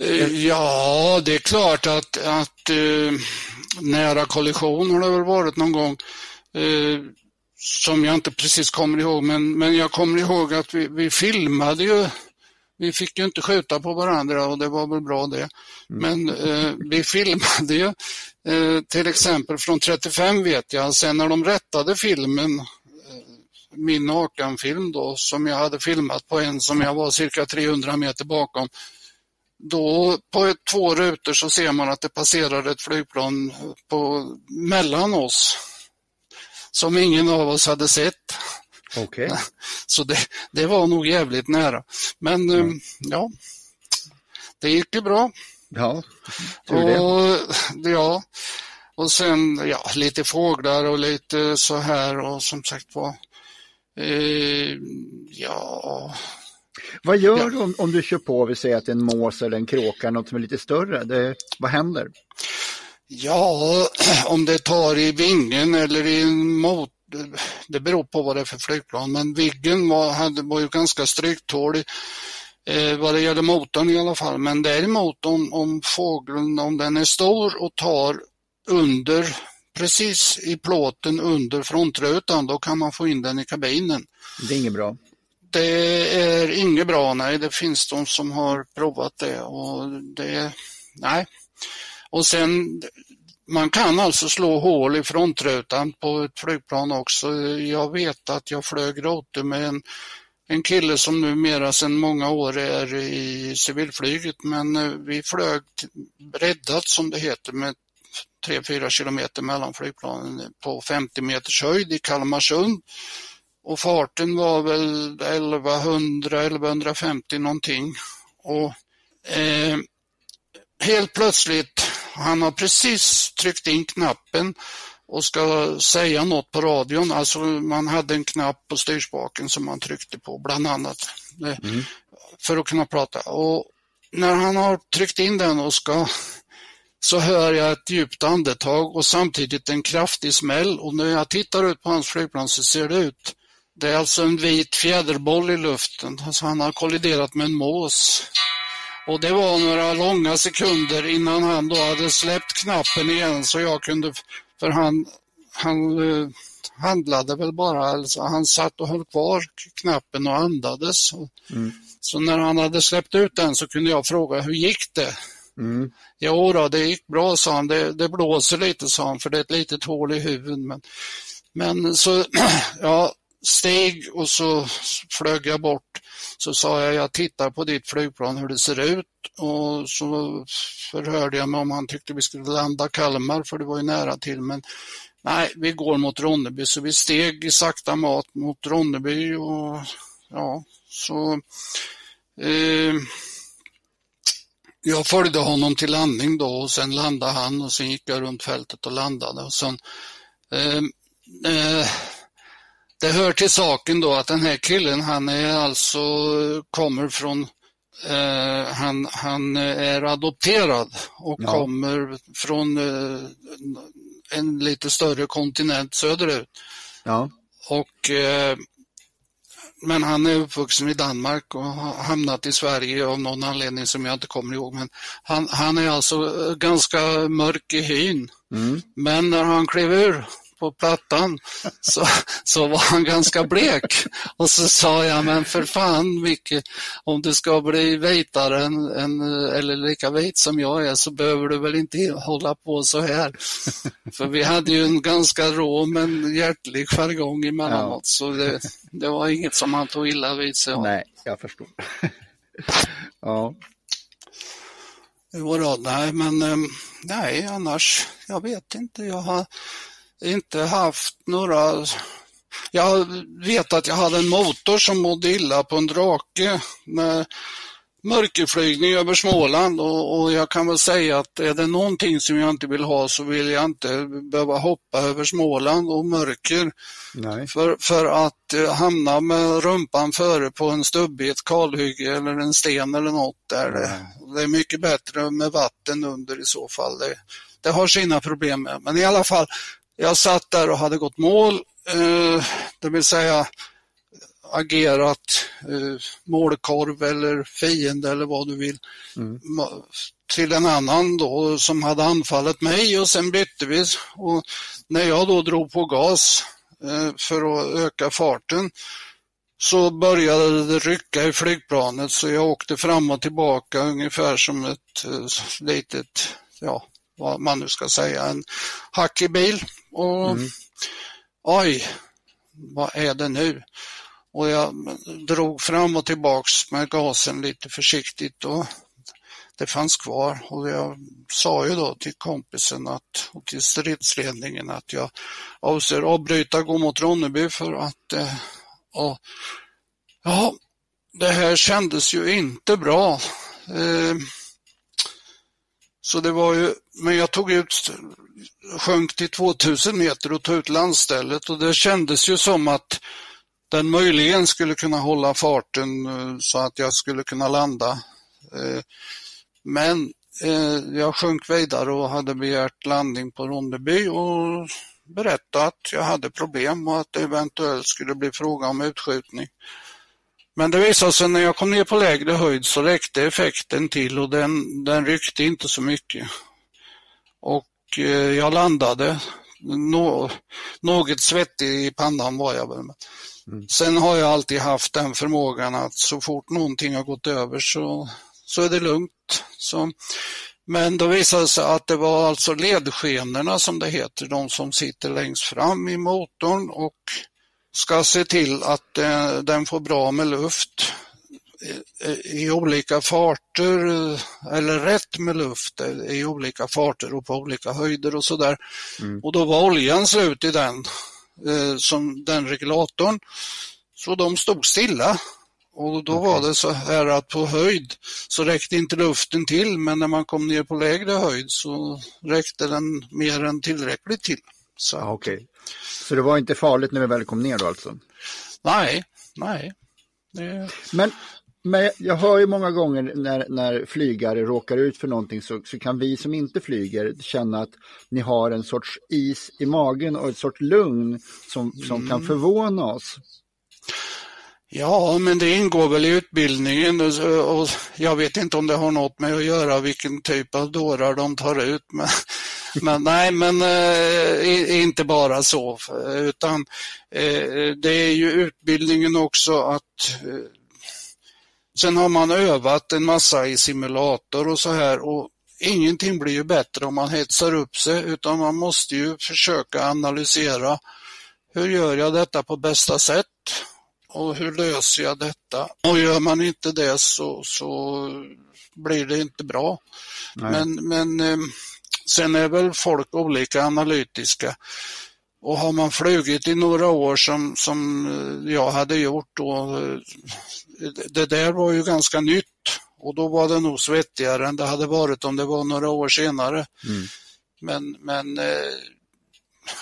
Eh, ja, det är klart att, att uh, nära kollision har det väl varit någon gång. Uh, som jag inte precis kommer ihåg, men, men jag kommer ihåg att vi, vi filmade ju vi fick ju inte skjuta på varandra och det var väl bra det. Mm. Men eh, vi filmade ju eh, till exempel från 35 vet jag, sen när de rättade filmen, eh, min nakenfilm då, som jag hade filmat på en som jag var cirka 300 meter bakom, då på ett, två rutor så ser man att det passerar ett flygplan på, mellan oss som ingen av oss hade sett. Okay. Så det, det var nog jävligt nära. Men mm. ja, det gick ju bra. Ja, tur det. Och, ja, och sen ja, lite fåglar och lite så här och som sagt var. Eh, ja, Vad gör Ja. du om, om du kör på, vi säger att det är en mås eller en kråka, något som är lite större? Det, vad händer? Ja, om det tar i vingen eller i en mot... Det beror på vad det är för flygplan, men Viggen var, hade, var ju ganska stryktålig eh, vad det gäller motorn i alla fall. Men däremot om, om fågeln, om den är stor och tar under, precis i plåten under frontrutan, då kan man få in den i kabinen. Det är inget bra. Det är inget bra, nej. Det finns de som har provat det och det, nej. Och sen, man kan alltså slå hål i frontrutan på ett flygplan också. Jag vet att jag flög rote med en, en kille som numera sedan många år är i civilflyget, men eh, vi flög breddat som det heter med 3-4 kilometer mellan flygplanen på 50 meters höjd i Kalmarsund. Och farten var väl 1100, 1150 någonting. Och eh, helt plötsligt, han har precis tryckt in knappen och ska säga något på radion. Alltså man hade en knapp på styrspaken som man tryckte på bland annat eh, för att kunna prata. Och när han har tryckt in den och ska så hör jag ett djupt andetag och samtidigt en kraftig smäll och när jag tittar ut på hans flygplan så ser det ut det är alltså en vit fjäderboll i luften. Alltså han har kolliderat med en mås. Och det var några långa sekunder innan han då hade släppt knappen igen så jag kunde, för han, han eh, handlade väl bara, alltså han satt och höll kvar knappen och andades. Så när han hade släppt ut den så kunde jag fråga, hur gick det? Mm. Jo då, det gick bra, sa han. Det, det blåser lite, sa han, för det är ett litet hål i huvudet. Men, men så, ja, steg och så flög jag bort. Så sa jag, jag tittar på ditt flygplan hur det ser ut och så förhörde jag mig om han tyckte vi skulle landa Kalmar, för det var ju nära till. Men nej, vi går mot Ronneby, så vi steg i sakta mat mot Ronneby och ja, så eh, jag följde honom till landning då och sen landade han och sen gick jag runt fältet och landade. Och sen, eh, eh, det hör till saken då att den här killen han är alltså, kommer från, eh, han, han är adopterad och Ja. kommer från eh, en lite större kontinent söderut. Ja. Och, eh, men han är uppvuxen i Danmark och har hamnat i Sverige av någon anledning som jag inte kommer ihåg. Men han, han är alltså ganska mörk i hyn. Mm. Men när han klev ur på plattan så, så var han ganska blek. Och så sa jag, men för fan Micke, om du ska bli vitare än, än, eller lika vit som jag är så behöver du väl inte hålla på så här. För vi hade ju en ganska rå men hjärtlig jargong emellanåt så det, det var inget som han tog illa vid sig. Nej, jag förstår. ja. Jo då, nej, men ehm, nej, annars, jag vet inte. Jag har inte haft några... Jag vet att jag hade en motor som mådde illa på en drake med mörkerflygning över Småland och, och jag kan väl säga att är det någonting som jag inte vill ha så vill jag inte behöva hoppa över Småland och mörker. Nej. För, för att eh, hamna med rumpan före på en stubb i ett kalhygge eller en sten eller något där. Det, det är mycket bättre med vatten under i så fall. Det, det har sina problem med. Men i alla fall, jag satt där och hade gått mål, eh, det vill säga agerat eh, målkorv eller fiende eller vad du vill ma- till en annan då som hade anfallit mig och sen bytte vi. Och när jag då drog på gas eh, för att öka farten så började det rycka i flygplanet så jag åkte fram och tillbaka ungefär som ett eh, litet, ja vad man nu ska säga, en hackig bil. Och oj, vad är det nu? Och jag drog fram och tillbaks med gasen lite försiktigt och det fanns kvar. Och jag sa ju då till kompisen att, och till stridsledningen att jag avser avbryta gå mot Ronneby för att eh, och, ja, det här kändes ju inte bra. Eh, Så det var ju, men jag tog ut, sjönk till 2000 meter och tog ut landstället och det kändes ju som att den möjligen skulle kunna hålla farten eh, så att jag skulle kunna landa. Eh, men eh, jag sjönk vidare och hade begärt landning på Ronneby och berättade att jag hade problem och att det eventuellt skulle bli fråga om utskjutning. Men det visade sig när jag kom ner på lägre höjd så räckte effekten till och den, den ryckte inte så mycket. Och jag landade. Nå, något svettig i pannan var jag väl. Mm. Sen har jag alltid haft den förmågan att så fort någonting har gått över så, så är det lugnt. Så, men då visade det sig att det var alltså ledskenorna som det heter, de som sitter längst fram i motorn och ska se till att eh, den får bra med luft i, olika farter eller rätt med luft i olika farter och på olika höjder och sådär. Mm. Och då var oljan slut i den eh, som den regulatorn. Så de stod stilla. Och då okay. var det så här att på höjd så räckte inte luften till men när man kom ner på lägre höjd så räckte den mer än tillräckligt till. Så, ah, okay. så det var inte farligt när vi väl kom ner då alltså? Nej, nej. Det... Men men jag hör ju många gånger när, när flygare råkar ut för någonting så, så, kan vi som inte flyger känna att ni har en sorts is i magen och ett sorts lugn som, som mm. kan förvåna oss. Ja, men det ingår väl i utbildningen och jag vet inte om det har något med att göra vilken typ av dårar de tar ut. Men, men nej, men äh, inte bara så, utan äh, det är ju utbildningen också att äh, Sen har man övat en massa i simulator och så här och ingenting blir ju bättre om man hetsar upp sig utan man måste ju försöka analysera hur gör jag detta på bästa sätt och hur löser jag detta? Och gör man inte det så, så blir det inte bra. Nej. Men, men eh, sen är väl folk olika analytiska. Och har man flugit i några år som, som eh, jag hade gjort då, eh, det där var ju ganska nytt och då var det nog svettigare än det hade varit om det var några år senare. Mm. Men, men eh,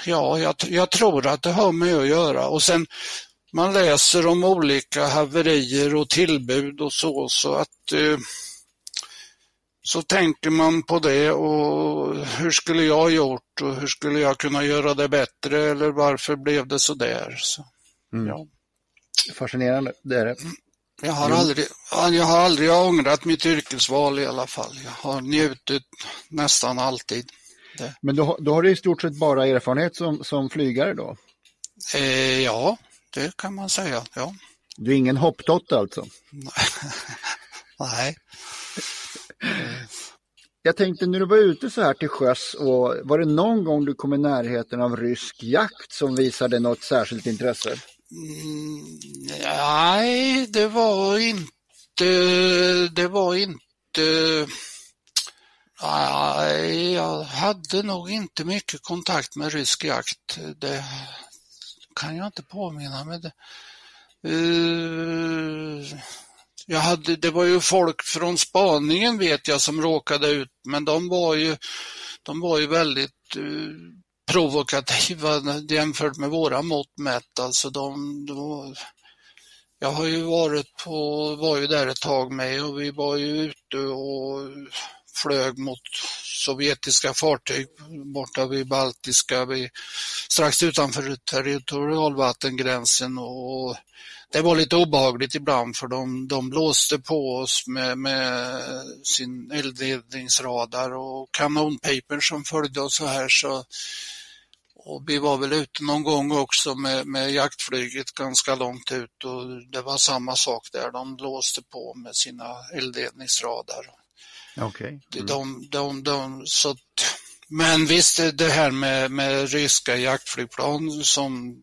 ja, jag, jag, tror att det har med att göra och sen man läser om olika haverier och tillbud och så, så att så tänker man på det och hur skulle jag gjort och hur skulle jag kunna göra det bättre eller varför blev det så där? Så, mm. ja. Fascinerande, det är det. Jag har, aldrig, jag har aldrig ångrat mitt yrkesval i alla fall. Jag har njutit nästan alltid. Det. Men då, då har du i stort sett bara erfarenhet som, som flygare då? Eh, ja, det kan man säga. Ja. Du är ingen hoppdotter alltså? Nej. Jag tänkte när du var ute så här till sjöss, och var det någon gång du kom i närheten av rysk jakt som visade något särskilt intresse? Mm, nej, det var inte, det var inte, nej, jag hade nog inte mycket kontakt med rysk jakt. Det kan jag inte påminna mig. Uh, jag hade, det var ju folk från spaningen vet jag som råkade ut, men de var ju, de var ju väldigt uh, provokativa jämfört med våra mått mätt. Alltså de, de, jag har ju varit på, var ju där ett tag med och vi var ju ute och flög mot sovjetiska fartyg borta vid Baltiska, vid, strax utanför territorialvattengränsen och det var lite obehagligt ibland för de, de blåste på oss med, med sin eldledningsradar och kanonpiper som följde oss så här. Så, och vi var väl ute någon gång också med, med jaktflyget ganska långt ut och det var samma sak där. De blåste på med sina eldledningsradar. Okay. Mm. De, de, de, så, men visst, det här med, med ryska jaktflygplan som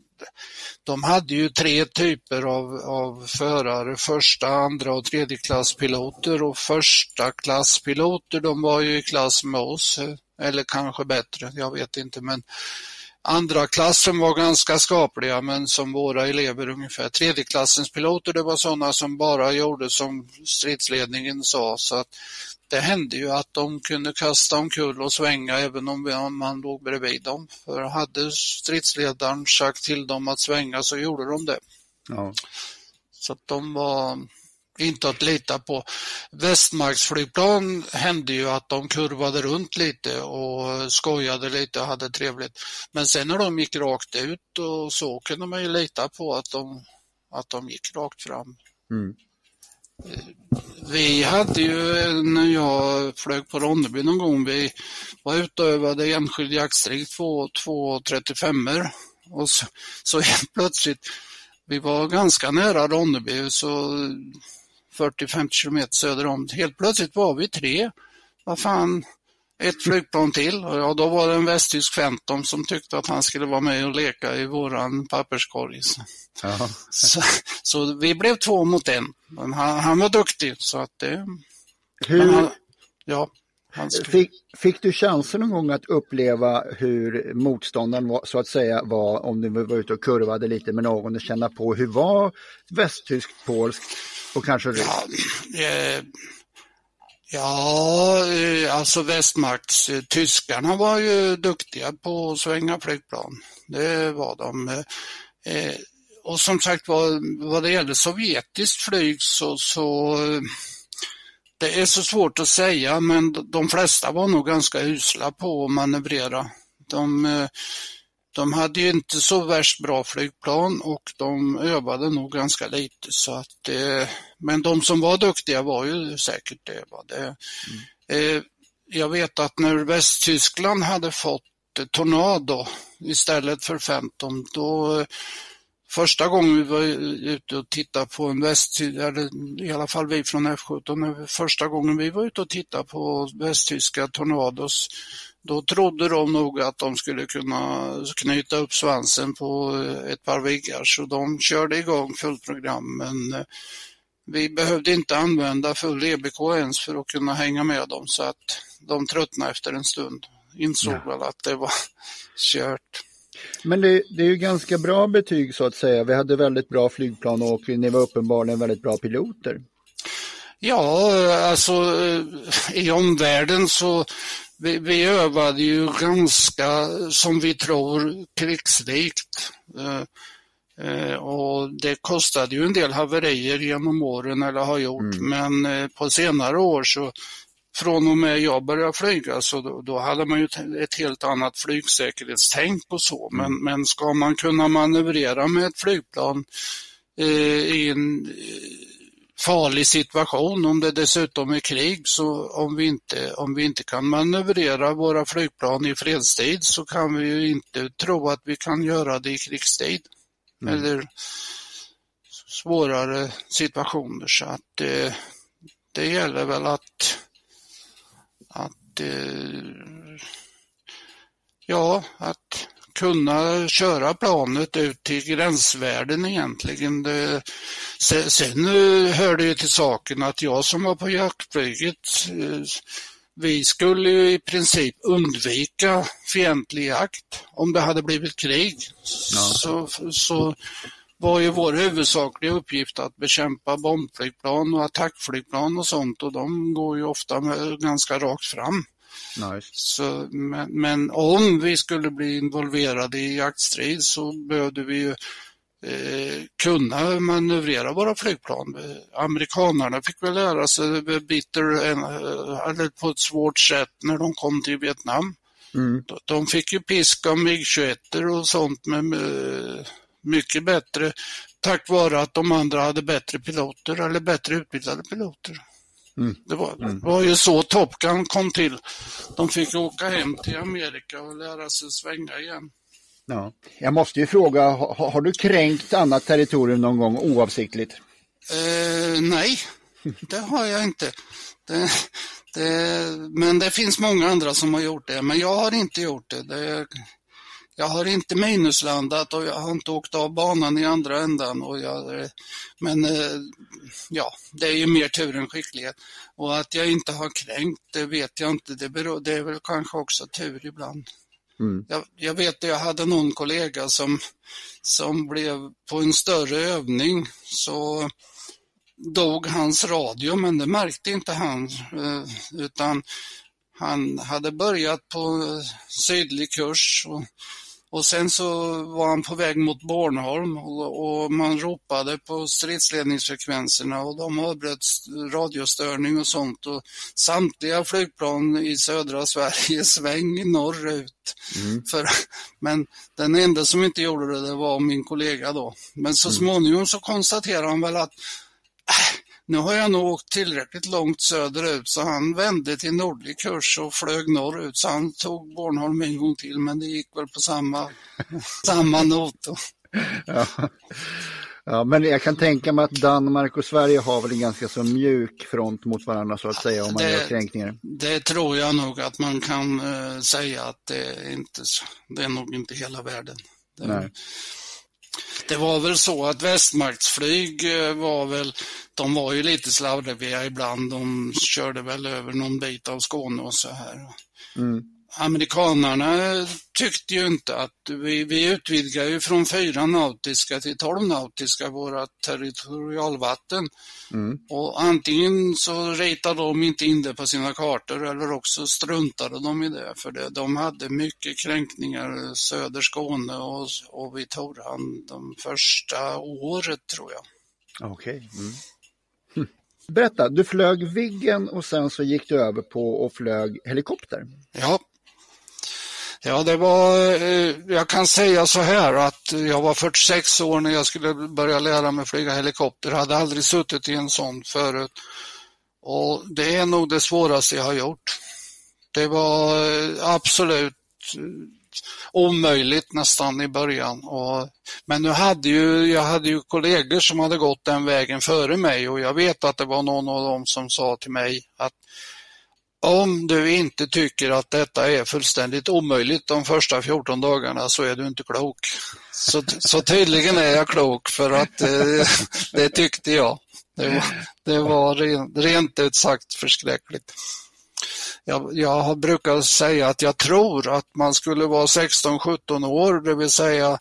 de hade ju tre typer av, av förare, första, andra och tredje klasspiloter och första klasspiloter de var ju i klass med oss, eller kanske bättre, jag vet inte men andra klassen var ganska skapliga, men som våra elever ungefär. Tredjeklassens piloter, det var sådana som bara gjorde som stridsledningen sa. Så att det hände ju att de kunde kasta omkull och svänga även om man låg bredvid dem. För hade stridsledaren sagt till dem att svänga så gjorde de det. Ja. Så att de var inte att lita på. Västmarksflygplan hände ju att de kurvade runt lite och skojade lite och hade trevligt. Men sen när de gick rakt ut och så kunde man ju lita på att de, att de gick rakt fram. Mm. Vi hade ju, när jag flög på Ronneby någon gång, vi var ute och övade enskild jaktstrid 2.35 och så, så helt plötsligt, vi var ganska nära Ronneby, så 40-50 kilometer söder om. Helt plötsligt var vi tre. Vad fan, ett flygplan till och ja, då var det en västtysk Phantom som tyckte att han skulle vara med och leka i våran papperskorg. Så, så, vi blev två mot en. Men han, han var duktig så att det... Hur, han, ja, fick, fick, du chansen någon gång att uppleva hur motståndaren var, så att säga var, om du var ute och kurvade lite med någon och känna på hur var västtyskt, polskt och kanske ryskt? Ja, eh, Ja, eh, alltså västmakts eh, tyskarna var ju duktiga på att svänga flygplan. Det var de. Eh, och som sagt var, vad det gäller sovjetiskt flyg så, så det är så svårt att säga men de flesta var nog ganska usla på att manövrera. De, de hade ju inte så värst bra flygplan och de övade nog ganska lite. Så att, eh, men de som var duktiga var ju säkert det. det mm. eh, jag vet att när Västtyskland hade fått Tornado istället för Phantom, då första gången vi var ute och tittade på en västtysk, eller i alla fall vi från F17, första gången vi var ute och tittade på västtyska Tornados då trodde de nog att de skulle kunna knyta upp svansen på ett par viggar så de körde igång fullt program men eh, vi behövde inte använda full EBK ens för att kunna hänga med dem så att de tröttnade efter en stund. Insåg ja. väl att det var kört. Men det, det, är ju ganska bra betyg så att säga. Vi hade väldigt bra flygplan och ni var uppenbarligen väldigt bra piloter. Ja, alltså eh, i omvärlden så vi, vi övade ju ganska, som vi tror, krigslikt. Eh, eh, och det kostade ju en del haverier genom åren, eller har gjort, mm. men på senare år så från och med jag började flyga så då, då hade man ju ett helt annat flygsäkerhetstänk och så. Mm. Men, men ska man kunna manövrera med ett flygplan eh, i en farlig situation om det dessutom är krig. Så om vi inte, om vi inte kan manövrera våra flygplan i fredstid så kan vi ju inte tro att vi kan göra det i krigstid. Mm. Eller svårare situationer. Så att det, eh, det gäller väl att, eh, ja, att kunna köra planet ut till gränsvärden egentligen. Det, sen, sen hör det ju till saken att jag som var på jaktflyget, eh, vi skulle ju i princip undvika fientlig jakt om det hade blivit krig. Ja. Så, så var ju vår huvudsakliga uppgift att bekämpa bombflygplan och attackflygplan och sånt och de går ju ofta ganska rakt fram. Nice. Så, men, men, om vi skulle bli involverade i jaktstrid så behövde vi ju eh, kunna manövrera våra flygplan. Amerikanerna fick väl lära sig bitter, eller på ett svårt sätt när de kom till Vietnam. Mm. De, fick ju pisk av MiG-21 och sånt men eh, mycket bättre tack vare att de andra hade bättre piloter eller bättre utbildade piloter. Mm. Det, var, mm. det var ju så Top Gun kom till. De fick åka hem till Amerika och lära sig svänga igen. Ja. Jag måste ju fråga, har, har du kränkt annat territorium någon gång oavsiktligt? Eh, nej, det har jag inte. Det, det, men det finns många andra som har gjort det, men jag har inte gjort det. det jag har inte minuslandat och jag har inte åkt av banan i andra ändan. Och jag, men eh, ja, det är ju mer tur än skicklighet. Och att jag inte har kränkt, det vet jag inte. Det, beror, det är väl kanske också tur ibland. Mm. Jag, jag, vet, jag hade någon kollega som, som blev på en större övning så dog hans radio, men det märkte inte han, eh, utan han hade börjat på sydlig kurs och och sen så var han på väg mot Bornholm och, och man ropade på stridsledningsfrekvenserna och de avbröt radiostörning och sånt och samtliga flygplan i södra Sverige sväng norrut. Mm. För, men den enda som inte gjorde det, det var min kollega då. Men så mm. småningom så konstaterade han väl att äh, nu har jag nog åkt tillräckligt långt söderut så han vände till nordlig kurs och flög norrut så han tog Bornholm en gång till men det gick väl på samma, samma not. Ja. ja. men jag kan tänka mig att Danmark och Sverige har väl en ganska så mjuk front mot varandra så att säga om man det, gör kränkningar. Det tror jag nog att man kan uh, säga att det är inte det är nog inte hela världen. Det, Nej. Det var väl så att västmaktsflyg eh, var väl, de var ju lite slarviga ibland. De körde väl över någon bit av Skåne och så här. Mm. Amerikanarna tyckte ju inte att vi, vi utvidgar ju från fyra nautiska till tolv nautiska våra territorialvatten. Mm. Och antingen så ritade de inte in det på sina kartor eller också struntade de i det för det. De hade mycket kränkningar söder Skåne och, och vid Torhamn de första året tror jag. Okej. Okay. Mm. Hm. Berätta, du flög Viggen och sen så gick du över på och flög helikopter. Ja, Ja, det var, eh, jag kan säga så här att jag var 46 år när jag skulle börja lära mig flyga helikopter. Jag hade aldrig suttit i en sån förut. Och det är nog det svåraste jag har gjort. Det var eh, absolut eh, omöjligt nästan i början. Och, men nu hade ju, jag hade ju kollegor som hade gått den vägen före mig och jag vet att det var någon av dem som sa till mig att om du inte tycker att detta är fullständigt omöjligt de första 14 dagarna så är du inte klok. Så, så tydligen är jag klok för att eh, det tyckte jag. Det var, det var rent, rent ut sagt förskräckligt. Jag, jag brukar säga att jag tror att man skulle vara 16-17 år, det vill säga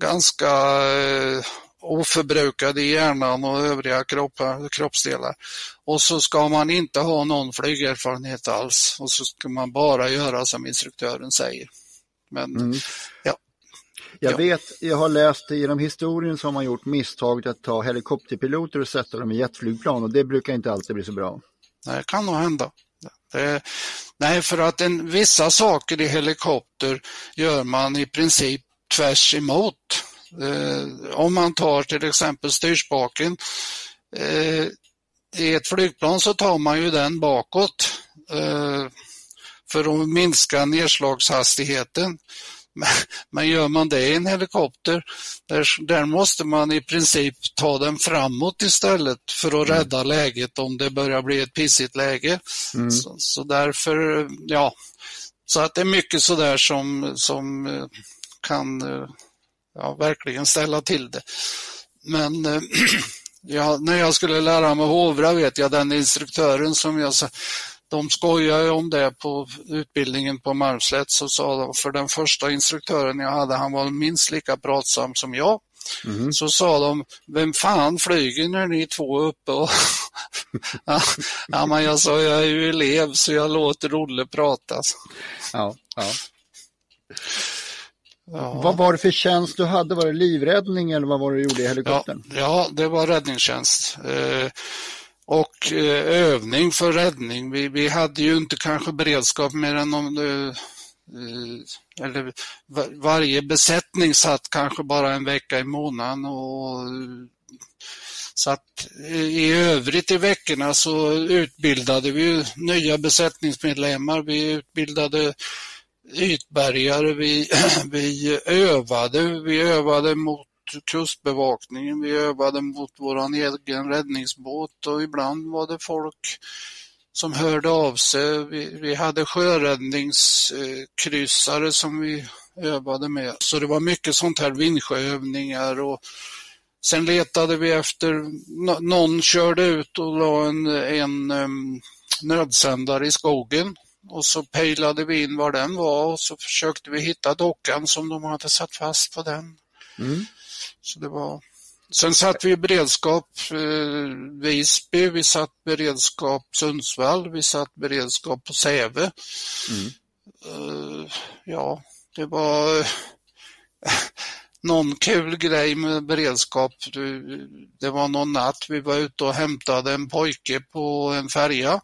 ganska eh, oförbrukad i hjärnan och övriga kroppar, kroppsdelar. Och så ska man inte ha någon flygerfarenhet alls och så ska man bara göra som instruktören säger. Men mm. ja. Jag ja. vet, jag har läst genom historien så har man gjort misstaget att ta helikopterpiloter och sätta dem i jetflygplan och det brukar inte alltid bli så bra. Nej, det kan nog hända. Det, nej, för att en, vissa saker i helikopter gör man i princip tvärs emot. Eh, om man tar till exempel styrspaken eh, i ett flygplan så tar man ju den bakåt eh, för att minska nedslagshastigheten. Men gör man det i en helikopter, där, där måste man i princip ta den framåt istället för att mm. rädda mm. läget om det börjar bli ett pissigt läge. Mm. Så, så, därför, ja, så att det är mycket sådär som, som kan ja, verkligen ställa till det. Men äh, ja, när jag skulle lära mig hovra vet jag den instruktören som jag sa, de skojade om det på utbildningen på Malmslätt så sa de, för den första instruktören jag hade, han var minst lika pratsam som jag. Mm. Så sa de, vem fan flyger när ni är två uppe? Och ja, men jag sa, jag är ju elev så jag låter Olle prata. Ja, ja. Ja. Vad var det för tjänst du hade? Var det livräddning eller vad var det du gjorde i helikoptern? Ja, ja det var räddningstjänst. Eh, och eh, övning för räddning. Vi, vi hade ju inte kanske beredskap mer än om eh, eh eller var, varje besättning satt kanske bara en vecka i månaden och så att eh, i övrigt i veckorna så utbildade vi nya besättningsmedlemmar. Vi utbildade ytbergare. Vi, vi övade. Vi övade mot kustbevakningen. Vi övade mot vår egen räddningsbåt och ibland var det folk som hörde av sig. Vi, vi hade sjöräddningskryssare som vi övade med. Så det var mycket sånt här vindsjöövningar och sen letade vi efter, någon körde ut och la en, en um, nödsändare i skogen och så pejlade vi in var den var och så försökte vi hitta dockan som de hade satt fast på den. Mm. Så det var... Sen satt vi i beredskap eh, Visby, vi satt beredskap Sundsvall, vi satt beredskap på Säve. Mm. Eh, ja, det var någon kul grej med beredskap. Det var någon natt vi var ute och hämtade en pojke på en färja.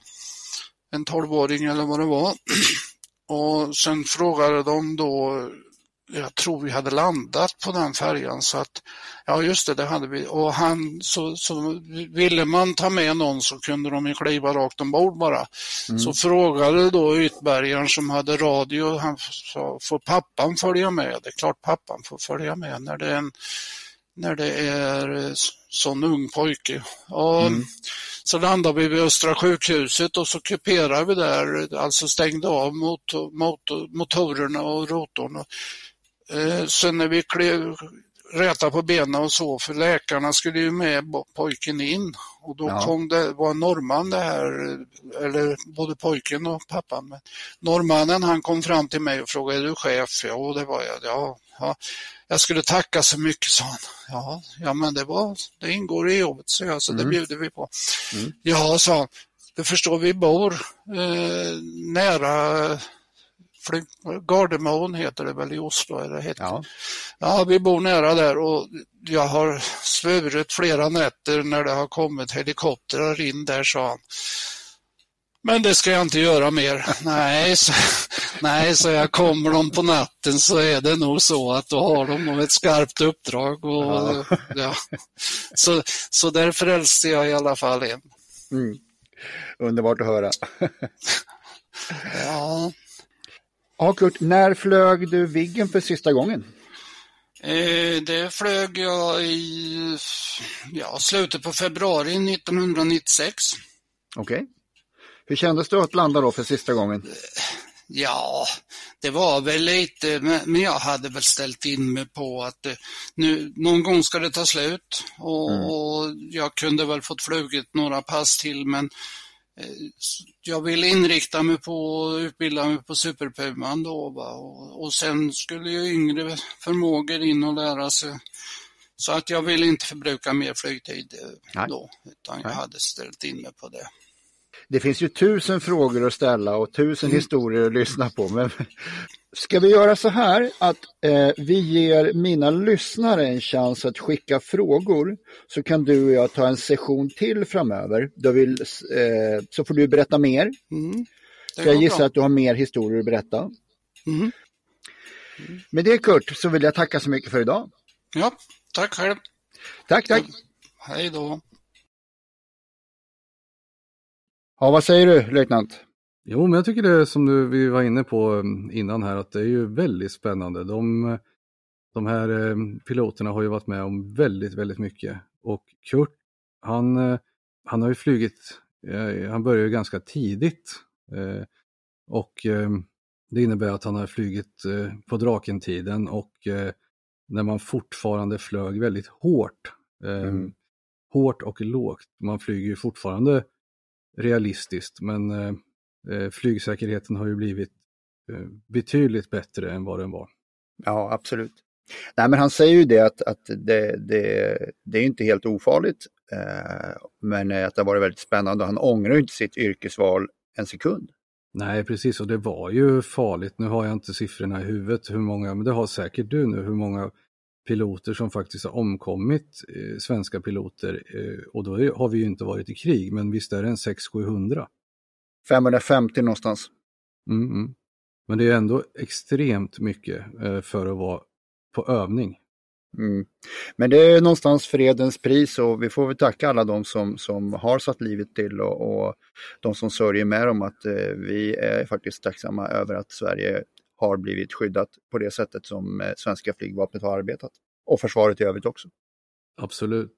En tolvåring eller vad det var. Och sen frågade de då jag tror vi hade landat på den färjan så att, ja just det, det hade vi. Och han, så, så ville man ta med någon så kunde de ju kliva rakt ombord bara. Mm. Så frågade då ytbergaren som hade radio, han sa, får pappan följa med? Det är klart pappan får följa med när det är en, när det är sån ung pojke. Och, mm. Så landade vi vid Östra sjukhuset och så kuperade vi där, alltså stängde av motor, motor, motorerna och rotorn. Eh, sen när vi klev, räta på benen och så, för läkarna skulle ju med pojken in och då ja. kom det, var norrman det här, eller både pojken och pappan. Men norrmannen han kom fram till mig och frågade, är du chef? Ja, det var jag. Ja, ja. Jag skulle tacka så mycket, sa han. Ja, ja men det, var, det ingår i jobbet, så jag, så mm. det bjuder vi på. Mm. Ja, sa han. Du förstår, vi bor eh, nära flyg, Gardermoen heter det väl i Oslo? Är det ja. ja, vi bor nära där och jag har svurit flera nätter när det har kommit helikoptrar in där, sa han. Men det ska jag inte göra mer. nej, så, nej, så jag kommer de på natten så är det nog så att då har de nog ett skarpt uppdrag. Och, ja. ja. Så, så där frälste jag i alla fall en. Mm. Underbart att höra. ja. Ja, Kurt, när flög du Viggen för sista gången? Eh, det flög jag i ja, slutet på februari 1996. Okej. Okay. Hur kändes det att landa då för sista gången? Ja, det var väl lite, men jag hade väl ställt in mig på att det, nu, någon gång ska det ta slut och, mm. och jag kunde väl fått flugit några pass till men Eh, jag vill inrikta mig på att utbilda mig på superpuman då och, och sen skulle ju yngre förmågor in och lära sig. Så att jag vill inte förbruka mer flygtid eh, Nej. då, utan jag Nej. hade ställt in mig på det. Det finns ju tusen frågor att ställa och tusen mm. historier att lyssna på. Men ska vi göra så här att eh, vi ger mina lyssnare en chans att skicka frågor så kan du och jag ta en session till framöver. Då vill, eh, så får du berätta mer. Mm. Så jag gissar bra. att du har mer historier att berätta. Mm. Med det Kurt så vill jag tacka så mycket för idag. Ja, tack själv. Tack, tack. Hej då. Ja, vad säger du, löjtnant? Jo, men jag tycker det som du, vi var inne på mm, innan här, att det är ju väldigt spännande. De, de här eh, piloterna har ju varit med om väldigt, väldigt mycket. Och Kurt, han, eh, han har ju flugit, eh, han började ju ganska tidigt. Och det innebär att han har flugit på Drakentiden och när man fortfarande flög väldigt hårt. Mm. Hårt och lågt. Man flyger ju fortfarande realistiskt men eh, eh, flygsäkerheten har ju blivit eh, betydligt bättre än vad den var. Ja, absolut. Nej, men han säger ju det att, att det, det, det är inte helt ofarligt, eh, men att det har varit väldigt spännande. Han ångrar inte sitt yrkesval en sekund. Nej, precis, och det var ju farligt. Nu har jag inte siffrorna i huvudet, hur många, men det har säkert du nu, hur många piloter som faktiskt har omkommit, eh, svenska piloter, eh, och då har vi ju inte varit i krig, men visst är det en 600-700? 550 någonstans. Mm, mm. Men det är ändå extremt mycket eh, för att vara på övning. Mm. Men det är någonstans fredens pris och vi får väl tacka alla de som, som har satt livet till och, och de som sörjer med dem att eh, vi är faktiskt tacksamma över att Sverige har blivit skyddat på det sättet som eh, svenska flygvapnet har arbetat. Och försvaret i övrigt också. Absolut.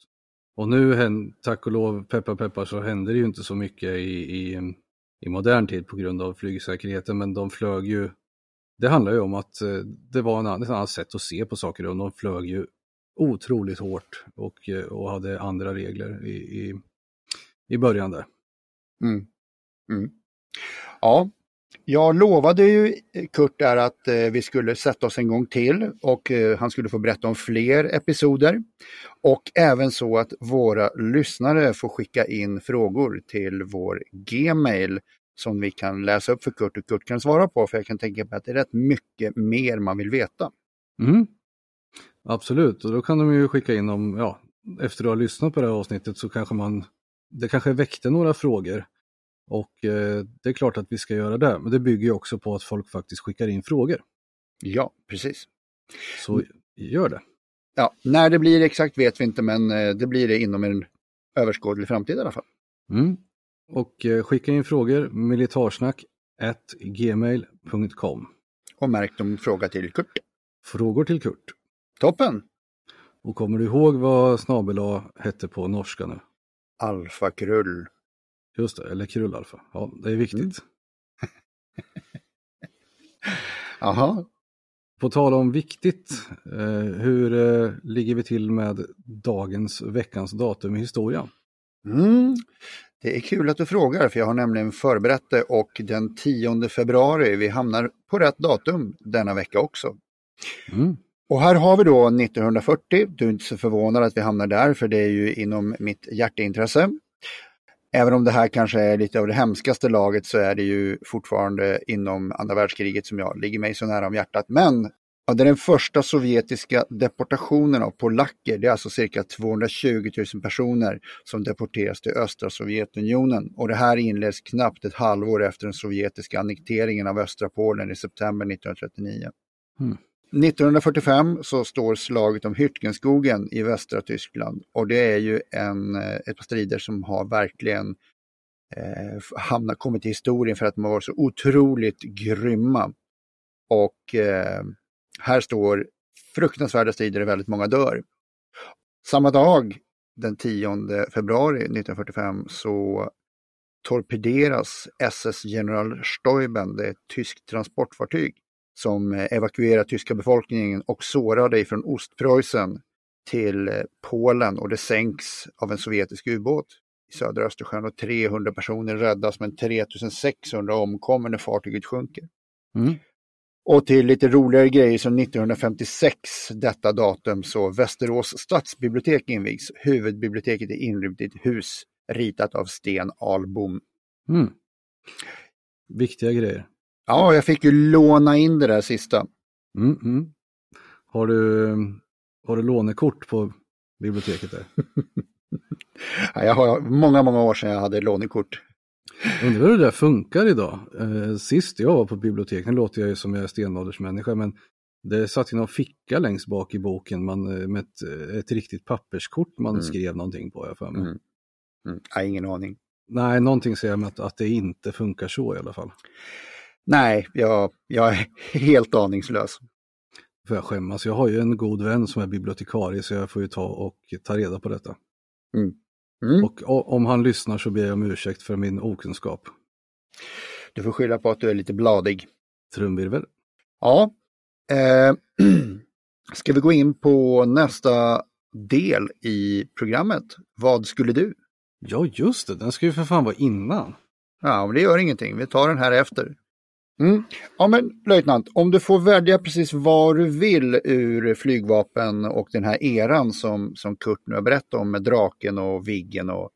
Och nu, tack och lov, peppar peppar, så händer det ju inte så mycket i, i, i modern tid på grund av flygsäkerheten, men de flög ju det handlar ju om att eh, det var en, ett annat sätt att se på saker och de flög ju otroligt hårt och, eh, och hade andra regler i, i, i början där. Mm. Mm. Ja, jag lovade ju eh, Kurt där att eh, vi skulle sätta oss en gång till och eh, han skulle få berätta om fler episoder. Och även så att våra lyssnare får skicka in frågor till vår Gmail som vi kan läsa upp för Kurt och Kurt kan svara på för jag kan tänka mig att det är rätt mycket mer man vill veta. Mm. Absolut, och då kan de ju skicka in om, ja, efter att ha lyssnat på det här avsnittet så kanske man, det kanske väckte några frågor. Och eh, det är klart att vi ska göra det, men det bygger ju också på att folk faktiskt skickar in frågor. Ja, precis. Så gör det. Ja, när det blir exakt vet vi inte, men eh, det blir det inom en överskådlig framtid i alla fall. Mm. Och eh, skicka in frågor, militarsnack gmail.com. Och märk dem fråga till Kurt. Frågor till Kurt. Toppen! Och kommer du ihåg vad snabel hette på norska nu? Alfa krull. Just det, eller krullalfa. Ja, det är viktigt. Mm. Jaha. På tal om viktigt, eh, hur eh, ligger vi till med dagens, veckans datum i historia? Mm. Det är kul att du frågar för jag har nämligen förberett det och den 10 februari, vi hamnar på rätt datum denna vecka också. Mm. Och här har vi då 1940, du är inte så förvånad att vi hamnar där för det är ju inom mitt hjärteintresse. Även om det här kanske är lite av det hemskaste laget så är det ju fortfarande inom andra världskriget som jag ligger mig så nära om hjärtat. Men ja, det är den första sovjetiska deportationen av polacker. Det är alltså cirka 220 000 personer som deporteras till östra Sovjetunionen. Och det här inleds knappt ett halvår efter den sovjetiska annekteringen av östra Polen i september 1939. Mm. 1945 så står slaget om Hürtgenskogen i västra Tyskland och det är ju en, eh, ett par strider som har verkligen eh, hamnat, kommit till historien för att de har varit så otroligt grymma. Och eh, här står fruktansvärda strider och väldigt många dör. Samma dag, den 10 februari 1945, så torpederas SS General Steuben, det är ett tyskt transportfartyg som evakuerade tyska befolkningen och sårade ifrån Ostpreussen till eh, Polen och det sänks av en sovjetisk ubåt i södra Östersjön och 300 personer räddas men 3600 omkommer när fartyget sjunker. Mm. Och till lite roligare grejer som 1956, detta datum, så Västerås stadsbibliotek invigs. Huvudbiblioteket är inrymt i ett hus ritat av Sten Ahlbom. Mm. Viktiga grejer. Ja, jag fick ju låna in det där sista. Mm, mm. Har, du, har du lånekort på biblioteket där? ja, jag har många, många år sedan jag hade lånekort. Undrar hur det där funkar idag. Eh, sist jag var på biblioteket, nu låter jag ju som jag är stenåldersmänniska, men det satt ju någon ficka längst bak i boken man, eh, med ett, ett riktigt papperskort man Mm. skrev någonting på. Jag för mig. Mm. Mm, har ingen aning. Nej, någonting säger mig att, att det inte funkar så i alla fall. Nej, jag, jag är helt aningslös. Får jag skämmas. Jag har ju en god vän som är bibliotekarie så jag får ju ta och ta reda på detta. Mm. Och o- om han lyssnar så ber jag om ursäkt för min okunskap. Du får skylla på att du är lite bladig. Trumvirvel. Ja. Eh, ska vi gå in på nästa del i programmet? Vad skulle du? Ja, just det. Den ska ju för fan vara innan. Ja, men det gör ingenting. Vi tar den här efter. Mm. Ja, men löjtnant, om du får välja precis vad du vill ur flygvapen och den här eran som, som Kurt nu har berättat om med draken och Viggen och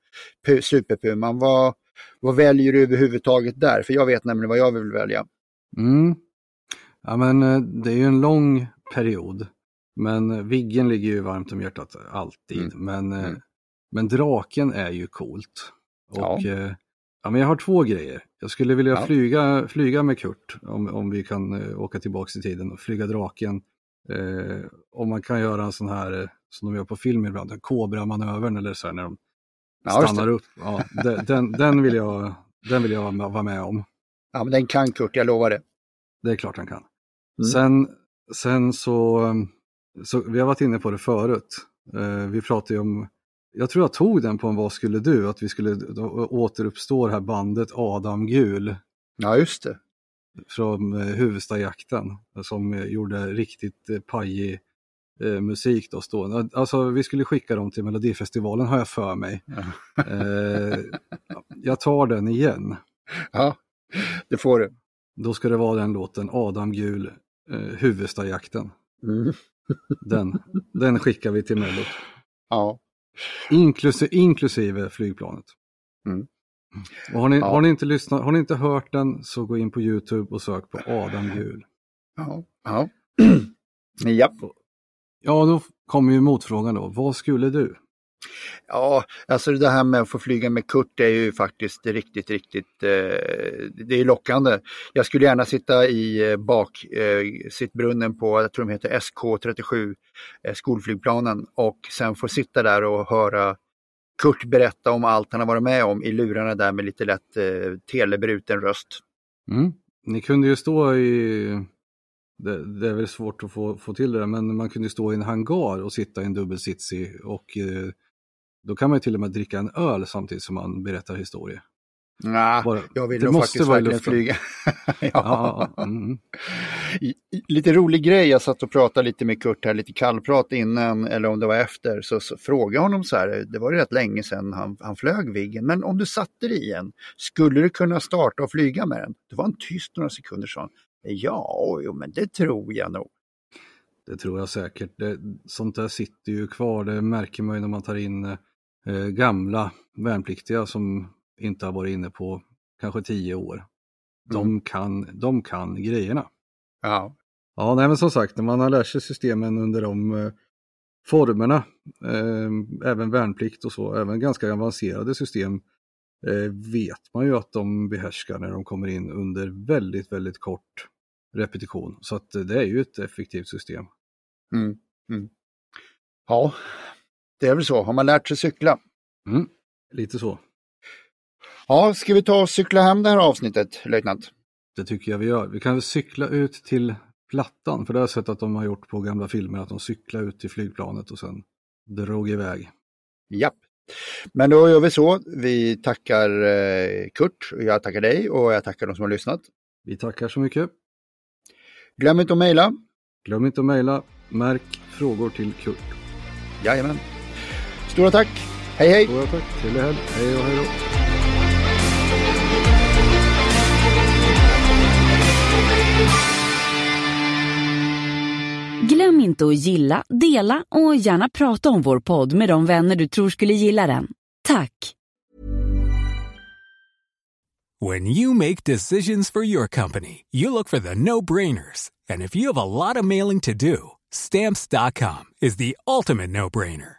Pu- Superpuman, vad, vad väljer du överhuvudtaget där? För jag vet nämligen vad jag vill välja. Mm. Ja, men eh, det är ju en lång period. Men eh, Viggen ligger ju varmt om hjärtat alltid. Mm. Men, eh, Mm. men draken är ju coolt. Och Ja. Ja. men jag har två grejer. Jag skulle vilja Ja. flyga, flyga med Kurt om, om vi kan eh, åka tillbaka i tiden och flyga draken. Eh, om man kan göra en sån här, eh, som de gör på film ibland, en Cobra-manövern eller så här när de Ja, stannar upp. Ja, den, den, den, vill jag, den vill jag vara med- vara med om. Ja, men den kan Kurt, jag lovar det. Det är klart han kan. Mm. Sen, sen så, så, vi har varit inne på det förut. Eh, vi pratade ju om, jag tror jag tog den på en Vad skulle du? Att vi skulle återuppstå det här bandet Adam Gul Ja, just det. från eh, Huvudstajakten som eh, gjorde riktigt eh, pajig eh, musik då stående. Alltså vi skulle skicka dem till Melodifestivalen har jag för mig. Eh, jag tar den igen. Ja, det får du. då ska det vara den låten, Adam Gul, eh, Huvudstajakten. Mm. Den, den skickar vi till Mellot. Ja. Inklusive, inklusive flygplanet. Mm. Och har, ni, Ja. har, ni inte lyssnat, har ni inte hört den så gå in på Youtube och sök på Adam Gul. Ja. ja. Japp. Ja, då kommer ju motfrågan då. Vad skulle du? Ja, alltså det här med att få flyga med Kurt är ju faktiskt riktigt, riktigt, eh, det är lockande. Jag skulle gärna sitta i eh, bak eh, sittbrunnen på, jag tror de heter SK37, eh, skolflygplanen och sen få sitta där och höra Kurt berätta om allt han har varit med om i lurarna där med lite lätt eh, telebruten röst. Mm. Ni kunde ju stå i, det, det är väl svårt att få, få till det där, men man kunde stå i en hangar och sitta i en dubbelsitsig och eh, då kan man ju till och med dricka en öl samtidigt som man berättar historier. Nah, Bara- jag vill det nog måste faktiskt verkligen flyga. ja. Ja, mm. Lite rolig grej, jag satt och pratade lite med Kurt här, lite kallprat innan eller om det var efter, så, så frågade jag honom så här, det var ju rätt länge sedan han, han flög Viggen, men om du satte dig i en, skulle du kunna starta och flyga med den? Det var en tyst några sekunder sa han, ja, jo, men det tror jag nog. Det tror jag säkert. Det, sånt där sitter ju kvar. Det märker man ju när man tar in eh, gamla värnpliktiga som inte har varit inne på kanske tio år. De, kan, de kan grejerna. Ja, Ja, nej men som sagt, när man har lärt sig systemen under de eh, formerna, eh, även värnplikt och så, även ganska avancerade system, eh, vet man ju att de behärskar när de kommer in under väldigt, väldigt kort repetition. Så att eh, det är ju ett effektivt system. mm, mm. ja, det är väl så, har man lärt sig cykla. Mm, lite så. Ja, ska vi ta och cykla hem det här avsnittet, löjtnant? Det tycker jag vi gör. Vi kan väl cykla ut till plattan, för det har jag sett att de har gjort på gamla filmer, att de cyklar ut till flygplanet och sen drog iväg. Japp. Men då gör vi så. Vi tackar eh, Kurt, och jag tackar dig och jag tackar de som har lyssnat. Vi tackar så mycket. Glöm inte att mejla. Glöm inte att mejla. Märk frågor till Kurt. Jajamän. Stora tack. Hej hej! Stora tack. Trevlig helg. Hej och hej då. Glöm inte att gilla, dela och gärna prata om vår podd med de vänner du tror skulle gilla den. Tack! When you make decisions for your company, you look for the no-brainers. And if you have a lot of mailing to do, stamps.com is the ultimate no-brainer.